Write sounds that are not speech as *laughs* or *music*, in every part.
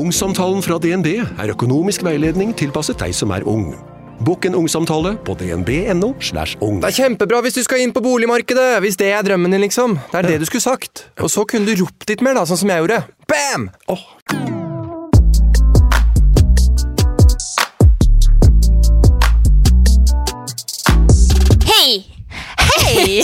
Ungsamtalen fra DNB er økonomisk veiledning tilpasset deg som er ung. Bokk en ungsamtale på dnb.no. slash ung. Det er kjempebra hvis du skal inn på boligmarkedet, hvis det er drømmen din, liksom. Det er det du skulle sagt. Og så kunne du ropt litt mer, da, sånn som jeg gjorde. Bam! Oh. Hei! Hei!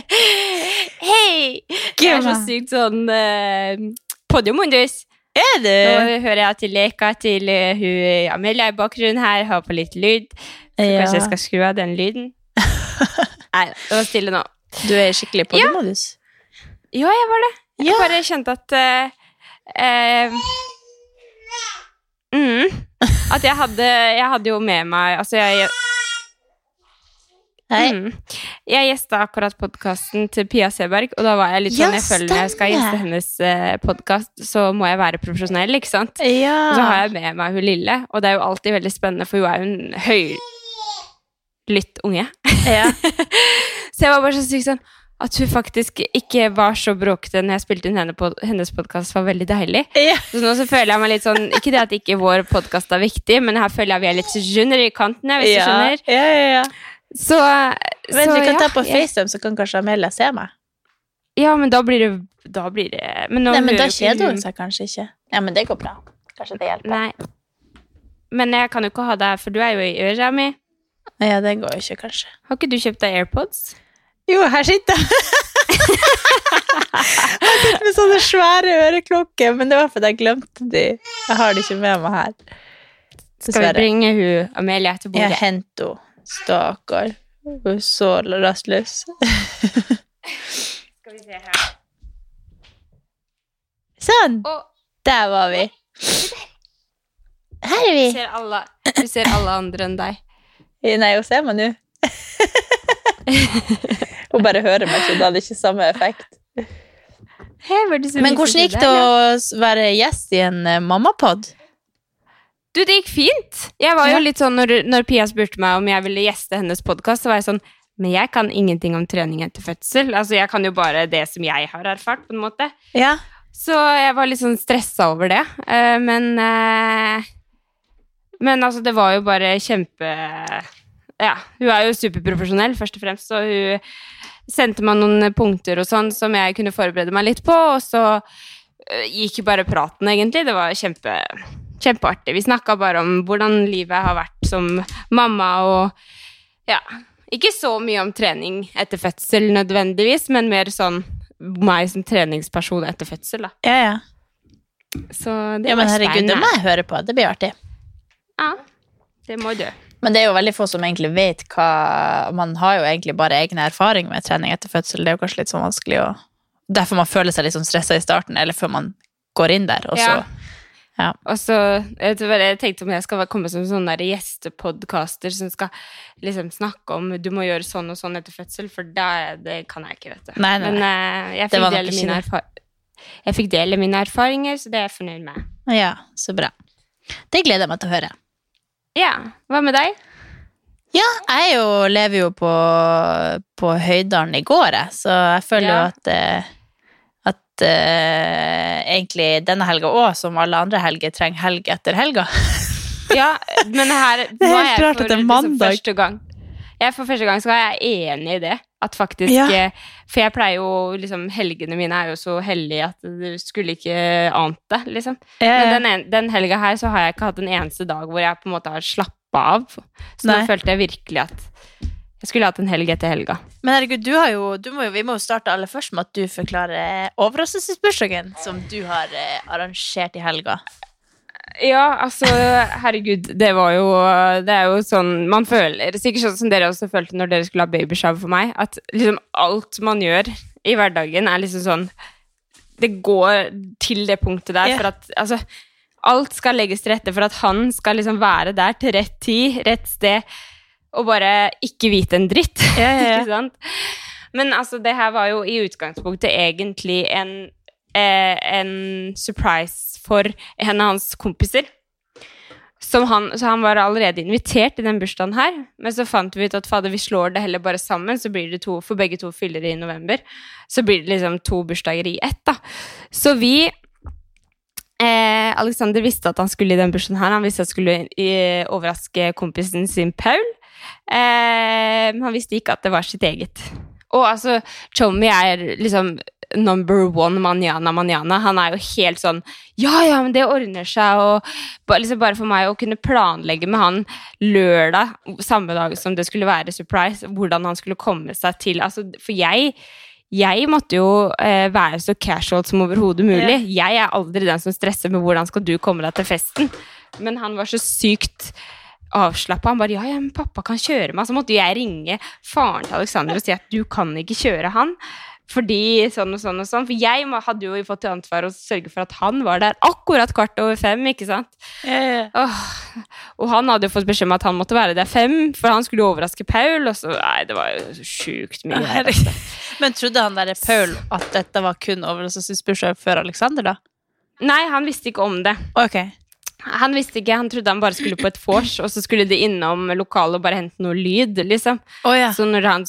*laughs* Hei! Jeg er så sykt sånn uh, Podiumundus. Er du? Nå hører jeg til leka til uh, hun Amelia i bakgrunnen her, har på litt lyd. Så Ja. kanskje jeg skal skru av den lyden. *laughs* Nei, det var stille nå. Du er skikkelig på Ja. modus. Ja, jeg var det. Jeg Ja. bare kjente at uh, uh, *laughs* mm, At jeg hadde Jeg hadde jo med meg Altså, jeg Hei. Mm. Jeg gjesta akkurat podkasten til Pia Seberg, og da var jeg litt sånn Ja, Jeg føler når jeg skal gjeste hennes eh, podkast, så må jeg være profesjonell, ikke sant? Ja. Og så har jeg med meg hun lille, og det er jo alltid veldig spennende, for hun er jo en høylytt unge. ja. *laughs* Så jeg var bare så syk sånn at hun faktisk ikke var så bråkete når jeg spilte inn henne på, hennes podkast, var veldig deilig. Ja. Så nå så føler jeg meg litt sånn Ikke det at ikke vår podkast er viktig, men her føler jeg vi er litt junior i kanten, hvis ja. du skjønner. Ja, ja, ja. Så, Men så du kan ja, ta på FaceTime, så kan kanskje Amelia se meg. Ja, men da blir det Da blir det men Nei, men da kjeder hun seg kanskje ikke. Ja, men det går bra. Kanskje det hjelper. Nei. Men jeg kan jo ikke ha deg, for du er jo i øra mi. Ja, det går jo ikke, kanskje. Har ikke du kjøpt deg AirPods? Jo, her sitter jeg. *laughs* jeg sitter med sånne svære øreklokker, men det var fordi jeg glemte de. Jeg har de ikke med meg her. Skal vi bringe hun Amelia til Jeg Ja, henter henne. Stakkar. Hun er så rastløs. Skal vi se her. Sånn! Og Der var vi. Her er du vi. ser alle, du ser alle andre enn deg. Nei, hun ser meg nå. *laughs* Hun bare hører meg, så det hadde ikke samme effekt. Men hvordan gikk det å være gjest i en eh, mammapod? Du, det gikk fint. Jeg var jo litt sånn, når, når Pia spurte meg om jeg ville gjeste hennes podkast, så var jeg sånn Men jeg kan ingenting om trening etter fødsel. Altså, jeg kan jo bare det som jeg har erfart, på en måte. Ja. Så jeg var litt sånn stressa over det. Eh, men eh, Men altså, det var jo bare kjempe Ja, hun er jo superprofesjonell, først og fremst, så hun sendte meg noen punkter og sånn som jeg kunne forberede meg litt på, og så eh, gikk bare praten, egentlig. Det var kjempe, kjempeartig. Vi snakka bare om hvordan livet har vært som mamma og Ja. Ikke så mye om trening etter fødsel nødvendigvis, men mer sånn meg som treningsperson etter fødsel, da. Ja, ja. Så det ja men herregud, det må jeg høre på. Det blir artig. Ja, det må du. Men det er jo veldig få som egentlig vet hva Man har jo egentlig bare egne erfaringer med trening etter fødsel. Det er jo kanskje litt sånn vanskelig å Derfor man føler seg litt sånn stressa i starten, eller før man går inn der, og så Ja. Ja. Og så jeg, jeg tenkte om jeg skal komme som sånn gjestepodkaster som skal liksom snakke om du må gjøre sånn og sånn etter fødsel, for da, det kan jeg ikke, vet du. Nei, nei, Men eh, jeg, fikk dele mine jeg fikk dele mine erfaringer, så det er jeg fornøyd med. Ja, så bra. Det gleder jeg meg til å høre. Ja, Hva med deg? Ja, jeg jo, lever jo på, på Høydalen i går, jeg, så jeg føler jo Ja. at, eh, eh, egentlig denne helga òg, som alle andre helger, trenger helg etter helga. *laughs* Ja, men her er nå helt jeg rart at det er mandag. første gang jeg, For første gang så er jeg enig i det. At faktisk Ja. eh, For jeg pleier jo liksom Helgene mine er jo så hellige at du skulle ikke ant det, liksom. Men den, en, den helga her så har jeg ikke hatt en eneste dag hvor jeg på en måte har slappa av. Så Nei. nå følte jeg virkelig at jeg skulle hatt en helg etter helga. Men herregud, du har jo, du må jo, vi må jo starte aller først med at du forklarer overraskelsesbursdagen som du har eh, arrangert i helga. Ja, altså, herregud, det var jo Det er jo sånn man føler Sikkert sånn som dere også følte når dere skulle ha babyshower for meg, at liksom alt man gjør i hverdagen, er liksom sånn det går til det punktet der Ja. for at altså, alt skal legges til rette for at han skal liksom være der til rett tid, rett sted, og bare ikke vite en dritt. *laughs* Ja, ja, ikke sant? Men altså, det her var jo i utgangspunktet egentlig en, eh, en surprise for en av hans kompiser. Som han, så han var allerede invitert i den bursdagen her, men så fant vi ut at fader, vi slår det heller bare sammen, så blir det to, for begge to fyller i november, så blir det liksom to bursdager i ett, da. Så vi eh, Alexander visste at han skulle i den bursdagen her, han visste at han skulle i, overraske kompisen sin Paul, eh, han visste ikke at det var sitt eget. Og altså, Chomi er liksom number one manjana manjana. Han er jo helt sånn Ja, ja, men det ordner seg, og liksom bare for meg å kunne planlegge med han lørdag, samme dag som det skulle være surprise, hvordan han skulle komme seg til Altså, for jeg jeg måtte jo eh, være så casual som overhodet mulig. Jeg er aldri den som stresser med hvordan skal du komme deg til festen. Men han var så sykt avslappa. Han bare ja, ja, men pappa kan kjøre meg. Så måtte jeg ringe faren til Alexander og si at du kan ikke kjøre han. Fordi sånn og sånn og sånn. For jeg hadde jo fått til ansvar å sørge for at han var der akkurat kvart over fem, ikke sant. Åh. Og han hadde jo fått beskjed om at han måtte være der fem, for han skulle overraske Paul. Og så, nei, det var jo sjukt mye. her, altså. Men trodde han der Paul at dette var kun overraskelsesbursdag før Alexander, da? Nei, han visste ikke om det. Ok. Han visste ikke, han trodde han bare skulle på et vors, og så skulle de innom lokalet og bare hente noe lyd, liksom. Oh, ja. Så når, han,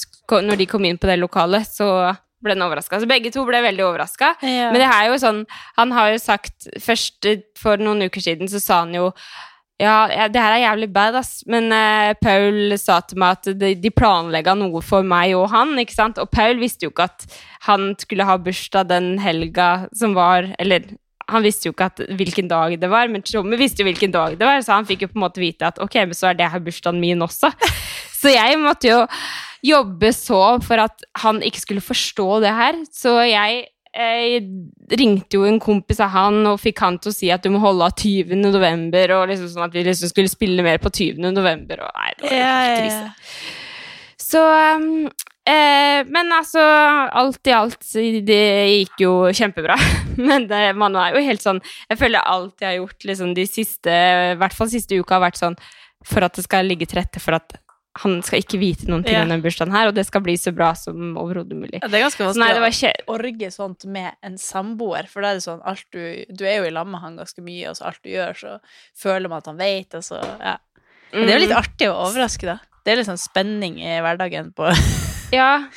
når de kom inn på det lokalet, så ble han overraska. Så begge to ble veldig overraska. Ja. Men det er jo sånn Han har jo sagt Først eh, for noen uker siden så sa han jo ja, ja, det her er jævlig bad, ass. Men uh, Paul sa til meg at de, de planlegga noe for meg og han. ikke sant? Og Paul visste jo ikke at han skulle ha bursdag den helga som var Eller han visste jo ikke at, hvilken dag det var, men Tjomme visste jo hvilken dag det var, så han fikk jo på en måte vite at ok, men så er det her bursdagen min også. *laughs* Så jeg måtte jo jobbe så for at han ikke skulle forstå det her. Så jeg jeg ringte jo en kompis av han og fikk han til å si at du må holde av 20. november, og liksom sånn at vi liksom skulle spille mer på 20. november. Og nei, det var jo helt krise. Så um, eh, Men altså, alt i alt, det gikk jo kjempebra. *laughs* Men det, man er jo helt sånn Jeg føler alt jeg har gjort liksom de siste, i hvert fall siste uka, har vært sånn for at det skal ligge til rette for at han skal ikke vite noen ting Ja. om den bursdagen her, og det skal bli så bra som overhodet mulig. Ja, det er ganske vanskelig var å ikke... orge sånt med en samboer, for da er det sånn alt du Du er jo i lag med han ganske mye, og så alt du gjør, så føler man at han vet, og så Ja. Men det er jo litt Mm. artig å overraske, da. Det er litt sånn spenning i hverdagen på Ja,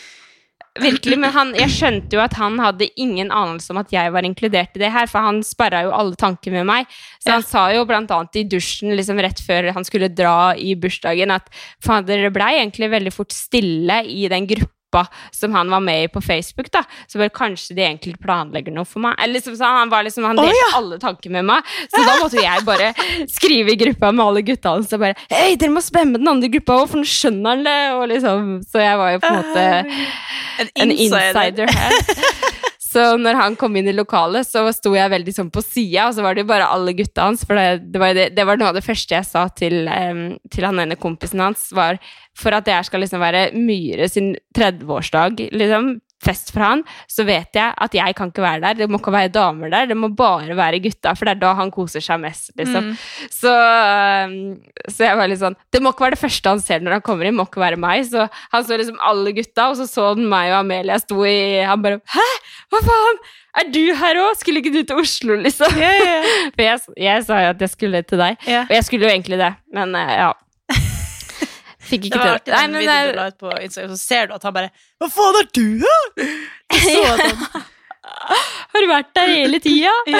virkelig. Men han, jeg skjønte jo at han hadde ingen anelse om at jeg var inkludert i det her, for han sperra jo alle tanker med meg. Så han sa jo blant annet i dusjen liksom rett før han skulle dra i bursdagen, at fader, det blei egentlig veldig fort stille i den gruppa som han var med i på Facebook, da. Så bare kanskje de egentlig planlegger noe for meg. Eller liksom, så han var liksom, han delte delte ja. alle tanker med meg. Så da måtte jeg bare skrive i gruppa med alle gutta hans og bare Hei, dere må spemme den andre gruppa òg, for nå skjønner han det! Og liksom, så jeg var jo på en måte en en insider her. *laughs* Så når han kom inn i lokalet, så sto jeg veldig sånn på sida, og så var det jo bare alle gutta hans. For det, det, var, det, det var noe av det første jeg sa til, um, til han ene kompisen hans, var for at det her skal liksom være Myhre sin 30-årsdag, liksom, fest for han, så vet jeg at jeg kan ikke være der. Det må ikke være damer der, det må bare være gutta, for det er da han koser seg mest, liksom. Så, um, så jeg var litt sånn Det må ikke være det første han ser når han kommer inn, må ikke være meg. Så han så liksom alle gutta, og så så han meg og Amelia sto i Han bare Hæ? Hva faen? Er du her òg? Skulle ikke du til Oslo, liksom? *laughs* For jeg, jeg sa jo at jeg skulle til deg. yeah. Og jeg skulle jo egentlig det, men eh, ja. Fikk Det ikke til det. Nei, men det ut på Instagram, så ser du at han bare Hva faen er du, da?! *laughs* Så har du vært der hele tida? *laughs*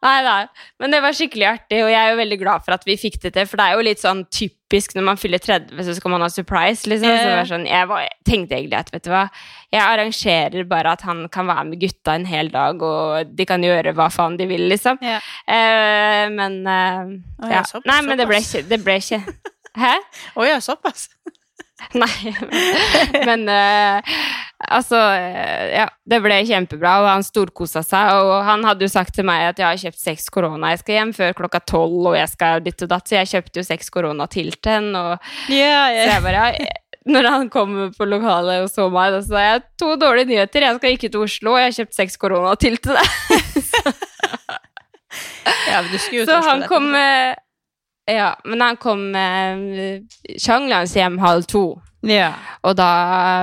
Nei, nei. Men det var skikkelig artig, og jeg er jo veldig glad for at vi fikk det til. For det er jo litt sånn typisk når man fyller 30, så skal man ha surprise, liksom. Var sånn, jeg var, tenkte egentlig at, vet du hva, jeg arrangerer bare at han kan være med gutta en hel dag, og de kan gjøre hva faen de vil, liksom. Yeah. Uh, men uh, ja. Nei, men det ble ikke Det ble ikke *laughs* Hæ? Å ja, såpass? *laughs* Nei, men eh, altså eh, Ja, det ble kjempebra, og han storkosa seg. Og han hadde jo sagt til meg at jeg har kjøpt seks korona, jeg skal hjem før klokka tolv, og jeg skal ditt og datt, så jeg kjøpte jo seks korona til til henne, og Ja, så jeg bare ja, når han kom på lokalet og så meg, da sa jeg to dårlige nyheter. Jeg skal ikke til Oslo, og jeg har kjøpt seks korona til til deg. *laughs* Ja, men Så han kom eh, Ja, men han kom eh, sjanglende hjem halv to. Ja. Og da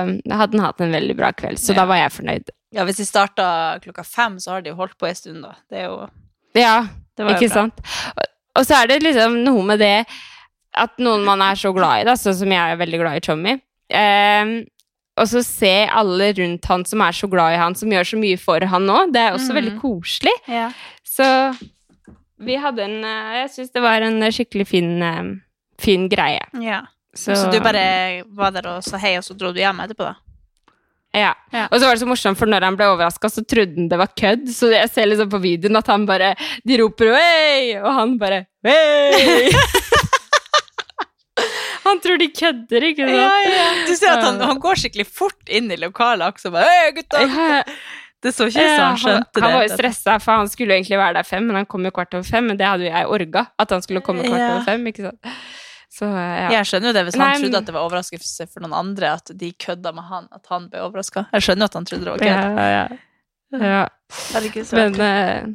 eh, hadde han hatt en veldig bra kveld, så Ja. da var jeg fornøyd. ja, hvis de starta klokka fem, så har de jo holdt på en stund, da. Det er jo Ja, Det var jo ikke bra. sant? Og, og så er det liksom noe med det at noen man er så glad i, da, sånn som jeg er veldig glad i Tommy. Eh, og så se alle rundt han som er så glad i han, som gjør så mye for han nå. Det er også Mhm. veldig koselig. Ja. Så vi hadde en eh, Jeg syns det var en skikkelig fin, eh, fin greie. Så, du bare var der og sa hei, og så dro du hjem etterpå, da? Ja. Ja. Og så var det så morsomt, for når han ble overraska, så trodde han det var kødd. Så jeg ser liksom på videoen at han bare De roper 'hei', og han bare 'hei'. *laughs* han tror de kødder, ikke sant? Ja, ja. Du ser at han, han går skikkelig fort inn i lokalet, og bare Hei, gutta! Ja, Det så ikke ut som han skjønte det. han var jo stressa, for han skulle jo egentlig være der fem, men han kom jo kvart over fem. Men det hadde jo jeg orga, at han skulle komme kvart Ja. over fem. ikke sant? Så ja. Jeg skjønner jo det hvis han Nei, trodde at det var overraskelse for noen andre, at de kødda med han, at han ble overraska. Jeg skjønner at han trodde det var kødd. ja. ja. ja. så Men eh,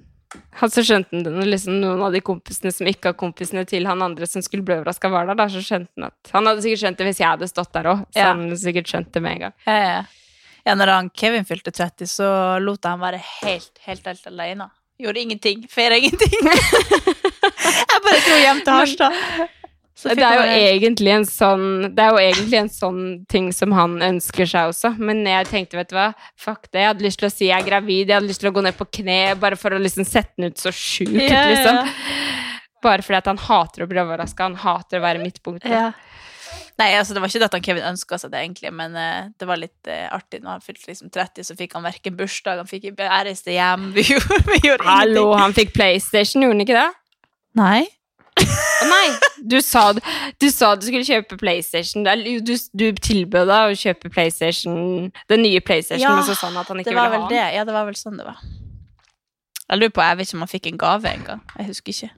han så skjønte han liksom noen av de kompisene som ikke har kompisene til han andre som skulle bli overraska, var der, da, så skjønte han at Han hadde sikkert skjønt det hvis jeg hadde stått der òg, så han sikkert skjønt det med en gang. Ja, ja. Ja, når han Kevin fylte 30, så lot jeg han være helt, helt, helt alene. Gjorde ingenting. Feira ingenting. *laughs* jeg bare dro hjem til Harstad. Så Det er jo egentlig en sånn Det er jo egentlig en sånn ting som han ønsker seg også, men jeg tenkte, vet du hva, fuck det. Jeg hadde lyst til å si jeg er gravid, jeg hadde lyst til å gå ned på kne bare for å liksom sette den ut så sjukt, ja. liksom. Bare fordi at han hater å bli overraska, han hater å være midtpunktet. Ja. Nei, altså det var ikke det at han Kevin ønska seg det, egentlig, men uh, det var litt uh, artig. Når han fylte liksom 30, så fikk han verken bursdag, han fikk ikke reiste hjem, *laughs* vi gjorde, vi gjorde Hallo, ingenting. han fikk PlayStation, gjorde han ikke det? Nei. Å nei! Du sa, du sa du skulle kjøpe PlayStation. Du, du tilbød deg å kjøpe PlayStation, den nye PlayStation, Ja, men så sa han at han ikke Det var ville ha det. den. Ja, det var vel sånn det var. Jeg lurer på, jeg vet ikke om han fikk en gave en gang. Jeg husker ikke.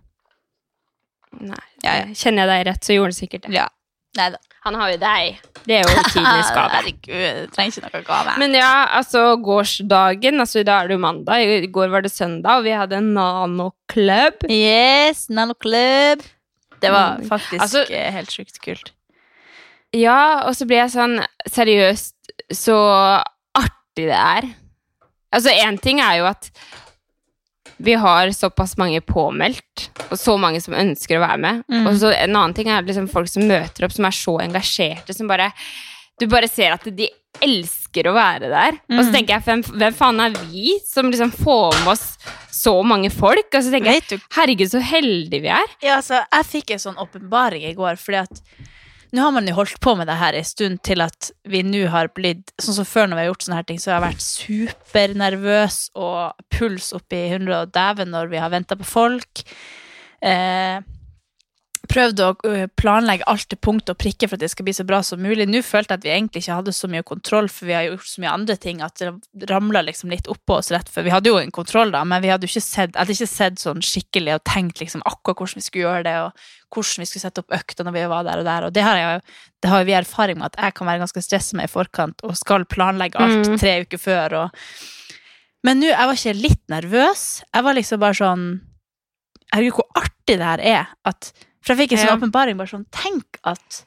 Nei, Ja, ja. Kjenner jeg deg rett, så gjorde han sikkert det. Ja. Nei da. Han har jo deg. Det er jo tidenes *laughs* gave. Herregud, trenger ikke noe gave. Men ja, altså gårsdagen altså I dag er det jo mandag, i går var det søndag, og vi hadde en nanoklubb. Yes, nanoklubb. Det var Mm. faktisk Altså- eh, helt sjukt kult. Ja, og så ble jeg sånn Seriøst, så artig det er. Altså, én ting er jo at vi har såpass mange påmeldt, og så mange som ønsker å være med. Mm. Og så en annen ting er liksom folk som møter opp, som er så engasjerte, som bare Du bare ser at de elsker å være der. Og så Mm. tenker jeg, hvem, hvem faen er vi som liksom får med oss så mange folk? Og så tenker jeg, herregud, så heldige vi er. Ja, altså, jeg fikk en sånn åpenbaring i går, fordi at nå har man jo holdt på med det her en stund til at vi nå har blitt Sånn som før når vi har gjort sånne her ting, så har jeg vært supernervøs og puls opp i hundre og dæven når vi har venta på folk. Eh, prøvd å planlegge alt til punkt og prikke for at det skal bli så bra som mulig. Nå følte jeg at vi egentlig ikke hadde så mye kontroll, for vi har gjort så mye andre ting at det ramla liksom litt oppå oss rett før. Vi hadde jo en kontroll, da, men vi hadde ikke sett, jeg hadde ikke sett sånn skikkelig og tenkt liksom akkurat hvordan vi skulle gjøre det, og hvordan vi skulle sette opp økta når vi var der og der. Og det har, jeg, det har vi erfaring med at jeg kan være ganske stressa med i forkant og skal planlegge alt Mm. tre uker før. Og... Men nå, jeg var ikke litt nervøs. Jeg var liksom bare sånn Herregud, hvor artig det her er. At, for jeg fikk en sånn åpenbaring. bare sånn, Tenk at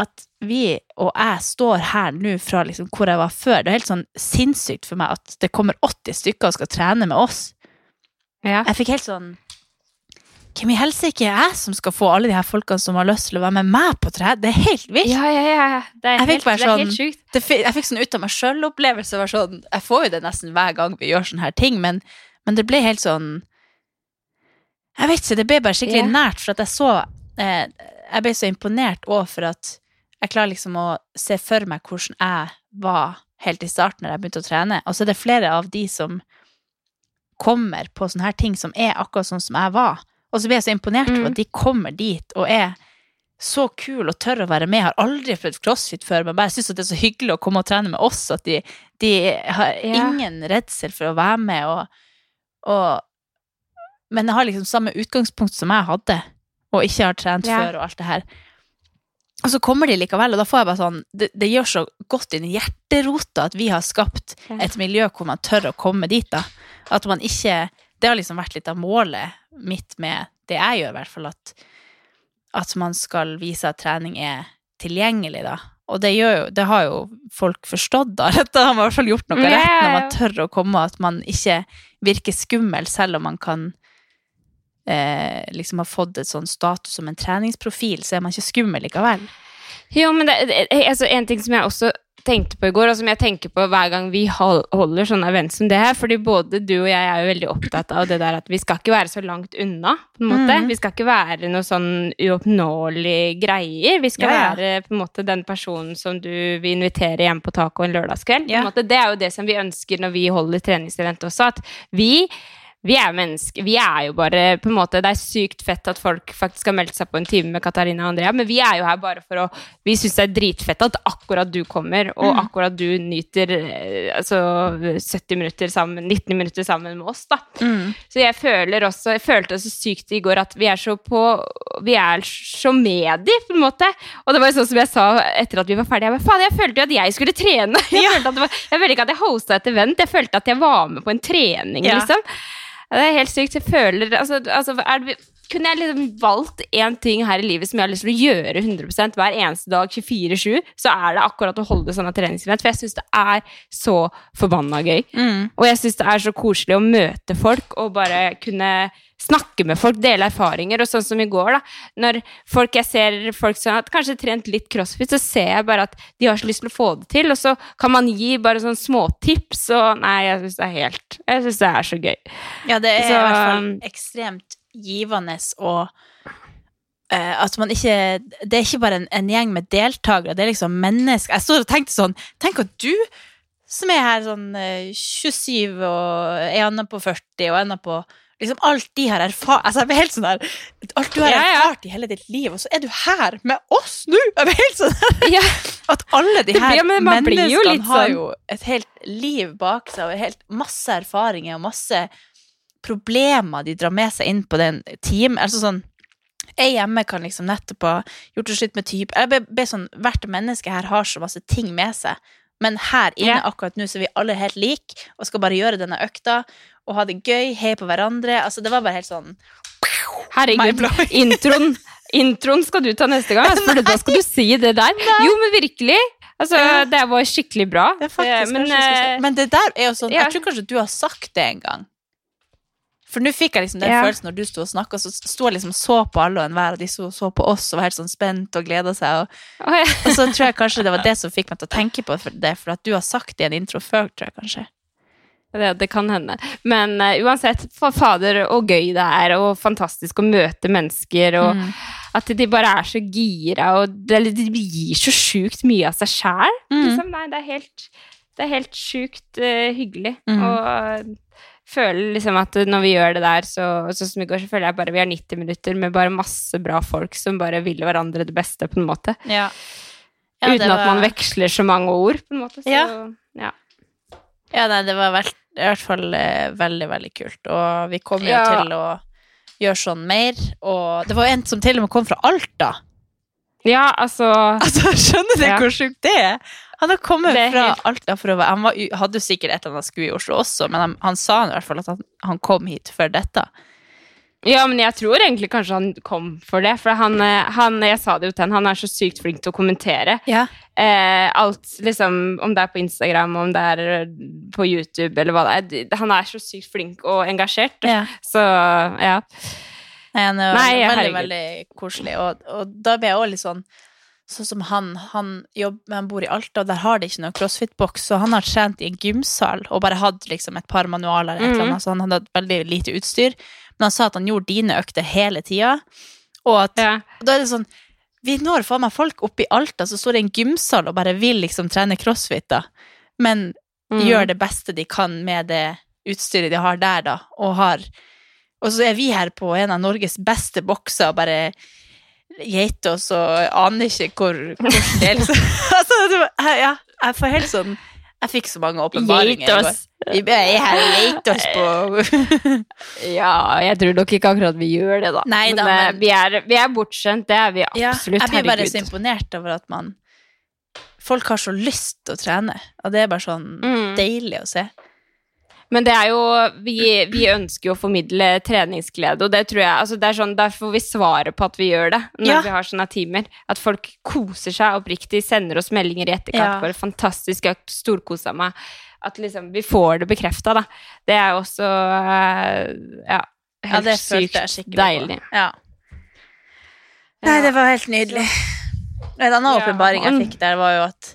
at vi og jeg står her nå fra liksom hvor jeg var før. Det er helt sånn sinnssykt for meg at det kommer 80 stykker og skal trene med oss. Ja. Jeg fikk helt sånn Hvem i helsike er jeg som skal få alle de her folkene som har lyst til å være med meg på trening? Det er helt vilt. Ja, ja, ja. Det er Jeg fikk helt, helt sånn- sjukt. Det, jeg fikk sånn ut av meg sjøl-opplevelse. Sånn, jeg får jo det nesten hver gang vi gjør sånne her ting, men, men det ble helt sånn Jeg vet ikke, det ble bare skikkelig yeah. nært, for at jeg så eh, Jeg ble så imponert òg for at jeg klarer liksom å se for meg hvordan jeg var helt i starten når jeg begynte å trene. Og så er det flere av de som kommer på sånne her ting som er akkurat sånn som jeg var. Og så blir jeg så imponert over Mm. at de kommer dit og er så kul og tør å være med. Jeg har aldri prøvd crossfit før, men bare syns det er så hyggelig å komme og trene med oss. At de, de har ingen redsel for å være med. Og, og, men jeg har liksom samme utgangspunkt som jeg hadde, og ikke har trent Ja. før og alt det her. Og så kommer de likevel, og da får jeg bare sånn Det, det gjør så godt inn i hjerterota at vi har skapt et miljø hvor man tør å komme dit, da. At man ikke Det har liksom vært litt av målet mitt med det jeg gjør, i hvert fall, at, at man skal vise at trening er tilgjengelig, da. Og det, gjør jo, det har jo folk forstått, da. *laughs* Dette har man i hvert fall gjort noe rett når man tør å komme, at man ikke virker skummel, selv om man kan eh, liksom har fått et sånn status som en treningsprofil, så er man ikke skummel likevel. Jo, men det, det, altså, en ting som jeg også tenkte på i går, og som jeg tenker på hver gang vi holder sånne event som det her, fordi både du og jeg er jo veldig opptatt av det der at vi skal ikke være så langt unna, på en måte. Mm. Vi skal ikke være noe sånn uoppnåelige greier. Vi skal Ja, ja. være på en måte den personen som du vil invitere hjem på taco en lørdagskveld. På en måte. Det er jo det som vi ønsker når vi holder treningsevent også, at vi vi er mennesker. Vi er jo bare på en måte, Det er sykt fett at folk faktisk har meldt seg på en time med Katarina og Andrea, men vi er jo her bare for å Vi syns det er dritfett at akkurat du kommer, og akkurat du nyter eh, altså 70 minutter sammen, 19 minutter sammen med oss, da. Så jeg føler også Jeg følte så sykt i går at vi er så på Vi er så med de, på en måte. Og det var jo sånn som jeg sa etter at vi var ferdige. Jeg bare, faen, jeg følte jo at jeg skulle trene. *laughs* Jeg, følte at det var, jeg følte ikke at jeg hosta et event, jeg følte at jeg var med på en trening, Ja. liksom. Det er helt sykt. Jeg føler altså, altså, er det, Kunne jeg liksom valgt én ting her i livet som jeg har lyst til å gjøre 100% hver eneste dag, 24-7, så er det akkurat å holde sånne treningsevent. For jeg syns det er så forbanna gøy. Og jeg syns det er så koselig å møte folk og bare kunne snakke med folk, dele erfaringer. Og sånn som i går, da. Når folk jeg ser folk som har kanskje trent litt crossfit, så ser jeg bare at de har så lyst til å få det til. Og så kan man gi bare sånne småtips, og nei, jeg syns det er helt Jeg syns det er så gøy. Ja, det er Så, i hvert fall um, ekstremt givende og eh, at man ikke Det er ikke bare en, en gjeng med deltakere, det er liksom mennesker. Jeg stod og tenkte sånn Tenk at du, som er her sånn eh, 27 og er annen på 40 og enda på Liksom alt de har erfart Altså, jeg blir helt sånn der Alt du har Ja, ja. erfart i hele ditt liv, og så er du her med oss nå! Jeg blir helt sånn der Ja. At alle de her blir- men man jo menneskene har sånn- jo et helt liv bak seg, og helt masse erfaringer og masse problemer de drar med seg inn på den timen. Altså sånn Jeg hjemme kan liksom nettopp ha gjort det slutt med type Jeg ble, ble sånn, Hvert menneske her har så masse ting med seg. Men her inne yeah. akkurat nå så er vi alle helt like og skal bare gjøre denne økta og ha det gøy, heie på hverandre. Altså Det var bare helt sånn Herregud, *laughs* introen, introen skal du ta neste gang, altså, for da skal du si det der. Jo, men virkelig. Altså, Ja. det var skikkelig bra. Det faktisk men, eh, Men det der er jo sånn ja. Jeg tror kanskje du har sagt det en gang. For nå fikk jeg liksom den Ja. følelsen når du sto og snakka, så sto jeg liksom og så på alle og enhver, og de så, så på oss og var helt sånn spent og gleda seg. Og, oh, ja. og så tror jeg kanskje det var *laughs* det som fikk meg til å tenke på det, for at du har sagt det i en intro før, tror jeg kanskje. Det, det kan hende. Men uh, uansett, fader, og gøy det er, og fantastisk å møte mennesker, og Mm. at de bare er så gira, og det, de gir så sjukt mye av seg sjæl. Mm. Liksom. Nei, det er helt, det er helt sjukt uh, hyggelig. Mm. Og føler liksom at når vi gjør det der, så, sånn som i går, så føler jeg bare vi har 90 minutter med bare masse bra folk som bare vil hverandre det beste, på en måte. Ja. Uten at man veksler så mange ord, på en måte. Så, Ja. ja. Ja, nei, det var veld, i hvert fall eh, veldig, veldig kult. Og vi kommer jo Ja. til å gjøre sånn mer. Og det var jo en som til og med kom fra Alta. ja, altså Altså, *laughs* skjønner du Ja. hvor sjukt det er? Han har kommet fra helt- Alta for å være Han var, hadde jo sikkert et eller annet skue i Oslo også, men han, han sa i hvert fall at han, han kom hit for dette. Ja, men jeg tror egentlig kanskje han kom for det. For han, eh, han jeg sa det jo til han, han er så sykt flink til å kommentere. Ja. Eh, alt, liksom, om det er på Instagram, om det er eh, på YouTube, eller hva det er. Han er så sykt flink og engasjert. Ja. Så ja. Nei, han er Nei, veldig, herregud. veldig koselig. Og, og da ble jeg også litt sånn Sånn som han, han, jobber, han bor i Alta, og der har de ikke noen crossfit-boks, så han har trent i en gymsal og bare hatt liksom et par manualer, et eller annet, så han hadde hatt veldig lite utstyr. Men han sa at han gjorde dine økter hele tida, og at ja. Og da er det sånn Vi når faen meg folk oppe i Alta som står i en gymsal og bare vil liksom trene crossfit, da. Men Mm. gjør det beste de kan med det utstyret de har der, da. Og har Og så er vi her på en av Norges beste bokser og bare geiter og aner ikke hvor, hvordan *laughs* det er, liksom. altså, var, ja, jeg får helt sånn Jeg fikk så mange åpenbaringer i Gate går. oss. På *laughs* Ja, jeg tror nok ikke akkurat vi gjør det, da. Nei da, men, eh, men- vi, er, vi er bortskjemt, det er vi Ja, jeg blir bare så imponert over at man Folk har så lyst til å trene, og det er bare sånn Mm. deilig å se. Men det er jo Vi, vi ønsker jo å formidle treningsglede, og det tror jeg altså det er sånn, derfor vi svarer på at vi gjør det, når Ja. vi har sånne timer. At folk koser seg oppriktig, sender oss meldinger i etterkant. Ja. Bare fantastisk, har storkosa meg. At liksom vi får det bekrefta, da. Det er også eh, Ja, Ja, helt jeg sykt deilig. Ja. Nei, det var helt nydelig. En annen Ja, åpenbaring jeg fikk der, var jo at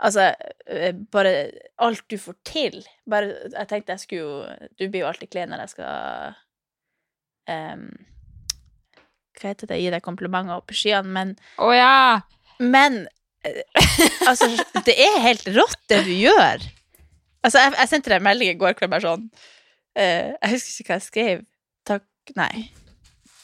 Altså, eh, bare alt du får til Bare, Jeg tenkte jeg skulle jo Du blir jo alltid klein når jeg skal um, Hva heter det? Gi deg komplimenter opp i skyene, men Å ja! Men eh, altså, det er helt rått, det du gjør. Altså, jeg, jeg sendte deg en melding i går kveld bare sånn uh, Jeg husker ikke hva jeg skrev. Takk Nei.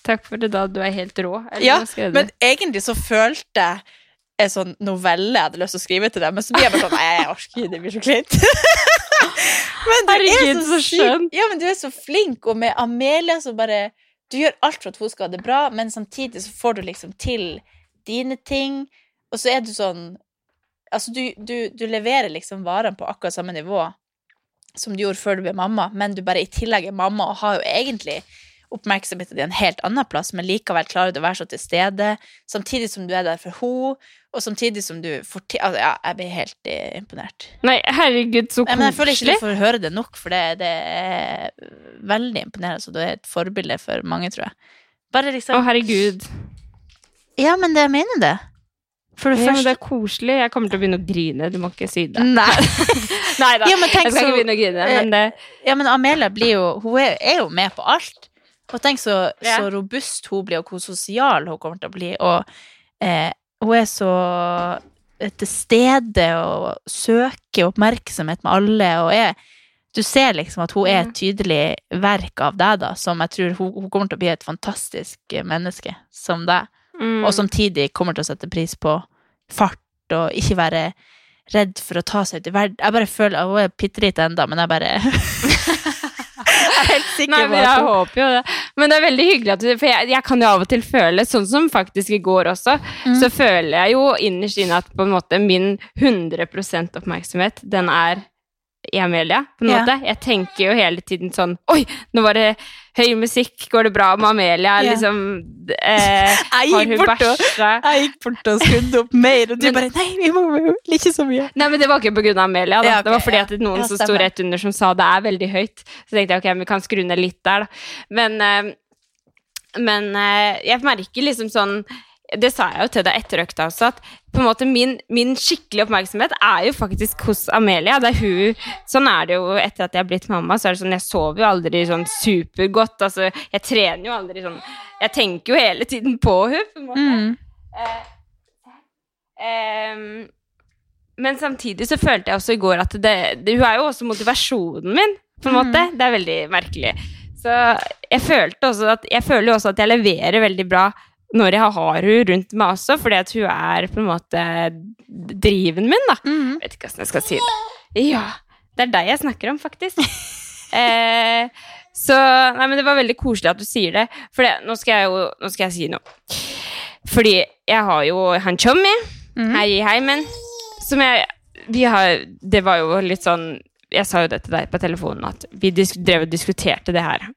Takk for det, da. Du er helt rå. Eller Ja? Men egentlig så følte jeg en sånn novelle jeg hadde lyst til å skrive til dem, men så blir jeg bare sånn Nei, jeg orker ikke, det blir så kleint. *laughs* men du Herregud, er så så skjønn. Ja, men du er så flink, og med Amelia så bare Du gjør alt for at hun skal ha det bra, men samtidig så får du liksom til dine ting, og så er du sånn Altså, du, du, du leverer liksom varene på akkurat samme nivå som du gjorde før du ble mamma, men du bare i tillegg er mamma og har jo egentlig oppmerksomheten din en helt annen plass, men likevel klarer du å være så til stede, samtidig som du er der for henne, og samtidig som du får til Altså, ja, jeg blir helt eh, imponert. Nei, herregud, så Nei, men jeg føler ikke du får høre det nok, for det, det er veldig imponerende, så du er et forbilde for mange, tror jeg. Bare Å, liksom herregud. Ja, men det, jeg mener det. For det Ja, første... det er koselig. Jeg kommer til å begynne å grine. Du må ikke si det. Nei. *laughs* Nei da, Ja, jeg skal så- ikke begynne å grine. Men det, Ja, men Amelia blir jo Hun er jo med på alt. Og tenk så, yeah. så robust hun blir, og hvor sosial hun kommer til å bli. Og eh, hun er så eh, til stede og søker oppmerksomhet med alle. Og er, du ser liksom at hun er et tydelig verk av deg, da, som jeg tror hun, hun kommer til å bli et fantastisk menneske som deg. mm, Og samtidig kommer til å sette pris på fart og ikke være redd for å ta seg ut i verden. Jeg bare føler Hun er bitte liten ennå, men jeg bare *laughs* *laughs* er helt sikker Nei, men jeg håper jo det. Men det er veldig hyggelig at du For jeg, jeg kan jo av og til føle, sånn som faktisk i går også, Mm. så føler jeg jo innerst inne at på en måte min 100% oppmerksomhet, den er Amelia, på en Ja. måte. Jeg tenker jo hele tiden sånn Oi, nå var det høy musikk, går det bra med Amelia? Ja. Liksom eh, *laughs* Jeg Har gikk bort og skrudde opp mer, og du Men- bare Nei, vi må ikke så mye. Nei, men det var ikke på grunn av Amelia. Da. Ja, okay, det var fordi at noen Ja, som sto rett under, som sa det er veldig høyt. Så tenkte jeg ok, vi kan skru ned litt der, da. Men, eh, men eh, jeg merker liksom sånn Det sa jeg jo til deg etter økta også, at på en måte min, min skikkelige oppmerksomhet er jo faktisk hos Amelia. Det er hun Sånn er det jo etter at jeg har blitt mamma. Så er det sånn, Jeg sover jo aldri sånn supergodt. Altså, jeg trener jo aldri sånn Jeg tenker jo hele tiden på hun på en måte. Mm. Ehm, men samtidig så følte jeg også i går at det, det, hun er jo også motivasjonen min, på en måte. Det er veldig merkelig. Så jeg følte også at Jeg føler jo også at jeg leverer veldig bra når jeg har hun rundt meg også, fordi at hun er på en måte driven min, da. Mm. Jeg vet ikke åssen jeg skal si det. Ja, det er deg jeg snakker om, faktisk. *laughs* eh, så Nei, men det var veldig koselig at du sier det, for det, nå skal jeg jo nå skal jeg si noe. Fordi jeg har jo han Tjommi her i heimen, som jeg Vi har Det var jo litt sånn Jeg sa jo det til deg på telefonen, at vi drev og diskuterte det her.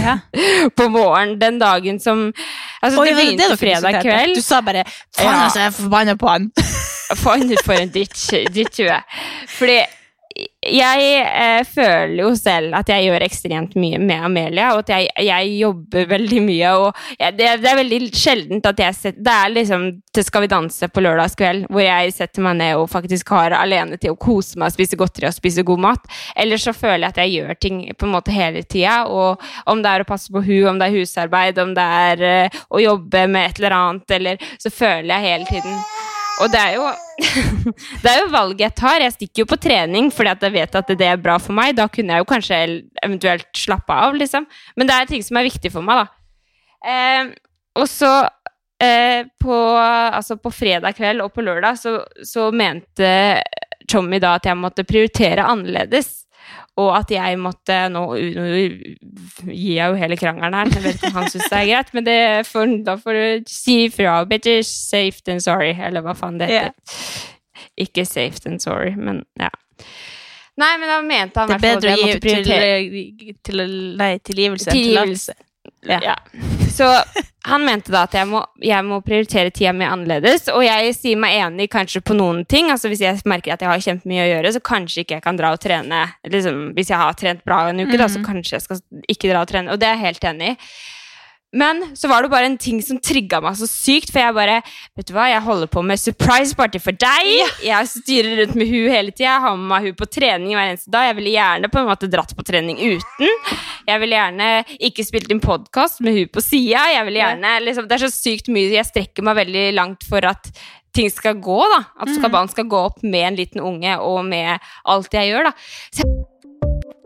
Ja. *laughs* på morgenen den dagen som Altså, Oi, det begynte det fredag kveld. Du sa bare Faen, altså, jeg er forbanna på han. Faen for en dritt- Fordi jeg eh, føler jo selv at jeg gjør ekstremt mye med Amelia, og at jeg, jeg jobber veldig mye. Og jeg, det, det er veldig sjeldent at jeg setter Det er liksom til Skal vi danse på lørdagskveld, hvor jeg setter meg ned og faktisk har alene til å kose meg, spise godteri og spise god mat. Eller så føler jeg at jeg gjør ting på en måte hele tida, og om det er å passe på hun, om det er husarbeid, om det er eh, å jobbe med et eller annet, eller så føler jeg hele tiden og det er jo *laughs* Det er jo valget jeg tar. Jeg stikker jo på trening fordi at jeg vet at det er bra for meg. Da kunne jeg jo kanskje eventuelt slappe av, liksom. Men det er ting som er viktig for meg, da. Eh, og så eh, på, altså på fredag kveld og på lørdag så, så mente Tommy da at jeg måtte prioritere annerledes. Og at jeg måtte Nå, nå gir jeg jo hele krangelen her, jeg vet ikke om han syns det er greit, men det får, da får du si ifra. Better safe than sorry, eller hva faen det heter. Ikke safe than sorry, men ja. Nei, men da mente han Det er i hvert fall bedre at å jeg gi måtte prioritere til, til, nei, tilgivelse enn tillatelse. Ja. Ja. Så han mente da at jeg må, jeg må prioritere tida mi annerledes, og jeg sier meg enig kanskje på noen ting. Altså Hvis jeg merker at jeg har kjempemye å gjøre, så kanskje ikke jeg kan dra og trene. Liksom, hvis jeg har trent bra en uke, da, så kanskje jeg skal ikke dra og trene. Og det er jeg helt enig i. Men så var det bare en ting som trigga meg så sykt, for jeg bare Vet du hva, jeg holder på med surprise party for deg. Jeg styrer rundt med hun hele tida. Jeg har med meg hun på trening hver eneste dag. Jeg ville gjerne på en måte dratt på trening uten. Jeg ville gjerne ikke spilt inn podkast med hun på sida. Jeg ville gjerne liksom, Det er så sykt mye. Jeg strekker meg veldig langt for at ting skal gå, da. At skabanen skal gå opp med en liten unge og med alt jeg gjør, da.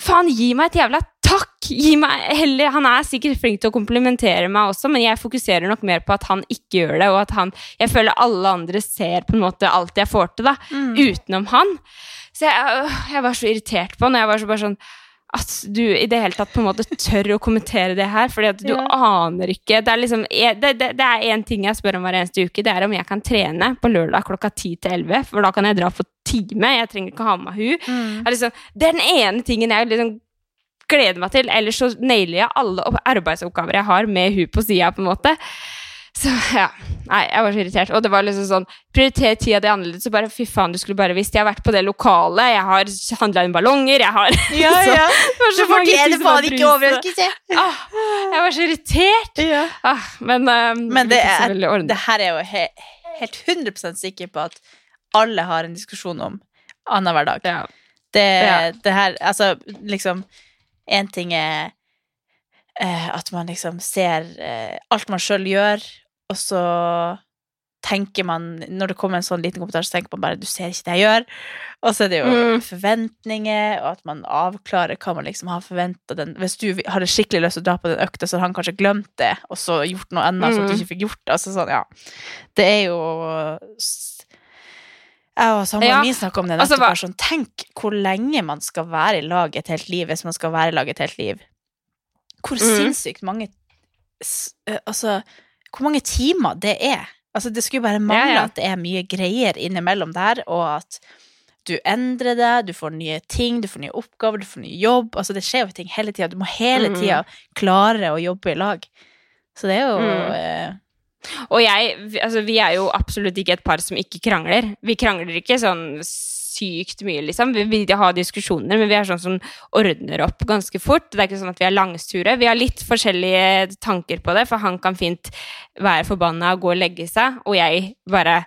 Faen, gi meg et jævla takk! Gi meg heller Han er sikkert flink til å komplimentere meg også, men jeg fokuserer nok mer på at han ikke gjør det, og at han Jeg føler alle andre ser på en måte alt jeg får til, da, utenom han. Så jeg, jeg var så irritert på han, og jeg var så bare sånn at du i det hele tatt på en måte tør å kommentere det her, fordi at du aner ikke Det er liksom det, det, det er én ting jeg spør om hver eneste uke, det er om jeg kan trene på lørdag klokka 10 til 11, for da kan jeg dra på time. Jeg trenger ikke ha med meg hun. Det er liksom, det er den ene tingen jeg liksom gleder meg til. Ellers så nailer jeg alle arbeidsoppgaver jeg har med hun på sida, på en måte. Så ja. Nei, jeg var så irritert. Og det var liksom sånn Prioriter tida di annerledes. Så bare fy faen, du skulle bare visst. Jeg har vært på det lokalet, jeg har handla inn ballonger, jeg har *laughs* Ja, ja. Var så Du fortjener faen ikke overraskelse. Ah, jeg var så irritert. Ja. Ah, men um, Men det, er, det her er jo he, helt 100% sikker på at alle har en diskusjon om annenhver dag. Ja. Det, det her Altså, liksom Én ting er eh, at man liksom ser eh, alt man sjøl gjør, og så tenker man Når det kommer en sånn liten kommentar, så tenker man bare 'du ser ikke det jeg gjør'. Og så er det jo Mm. forventninger, og at man avklarer hva man liksom har forventa Hvis du hadde skikkelig lyst til å dra på den økta, så hadde han kanskje glemt det, og så gjort noe annet, så at du Mm. ikke fikk gjort. Altså sånn, ja. Det er jo Jeg og samboeren Ja, min snakka om det altså, nettopp. bare sånn, tenk hvor lenge man skal være i lag et helt liv, hvis man skal være i lag et helt liv. Hvor Mm. sinnssykt mange eh, Altså, hvor mange timer det er. Altså, det skulle bare mangle Ja, ja. at det er mye greier innimellom der, og at du endrer det, du får nye ting, du får nye oppgaver, du får ny jobb. Altså, det skjer jo ting hele tida. Du må hele mm. tida klare å jobbe i lag. Så det er jo Mm. eh, Og jeg, altså, vi er jo absolutt ikke et par som ikke krangler. Vi krangler ikke sånn sykt mye, liksom. Vi, vi har diskusjoner, men vi er sånn som ordner opp ganske fort. Det er ikke sånn at vi er langsure. Vi har litt forskjellige tanker på det, for han kan fint være forbanna og gå og legge seg, og jeg bare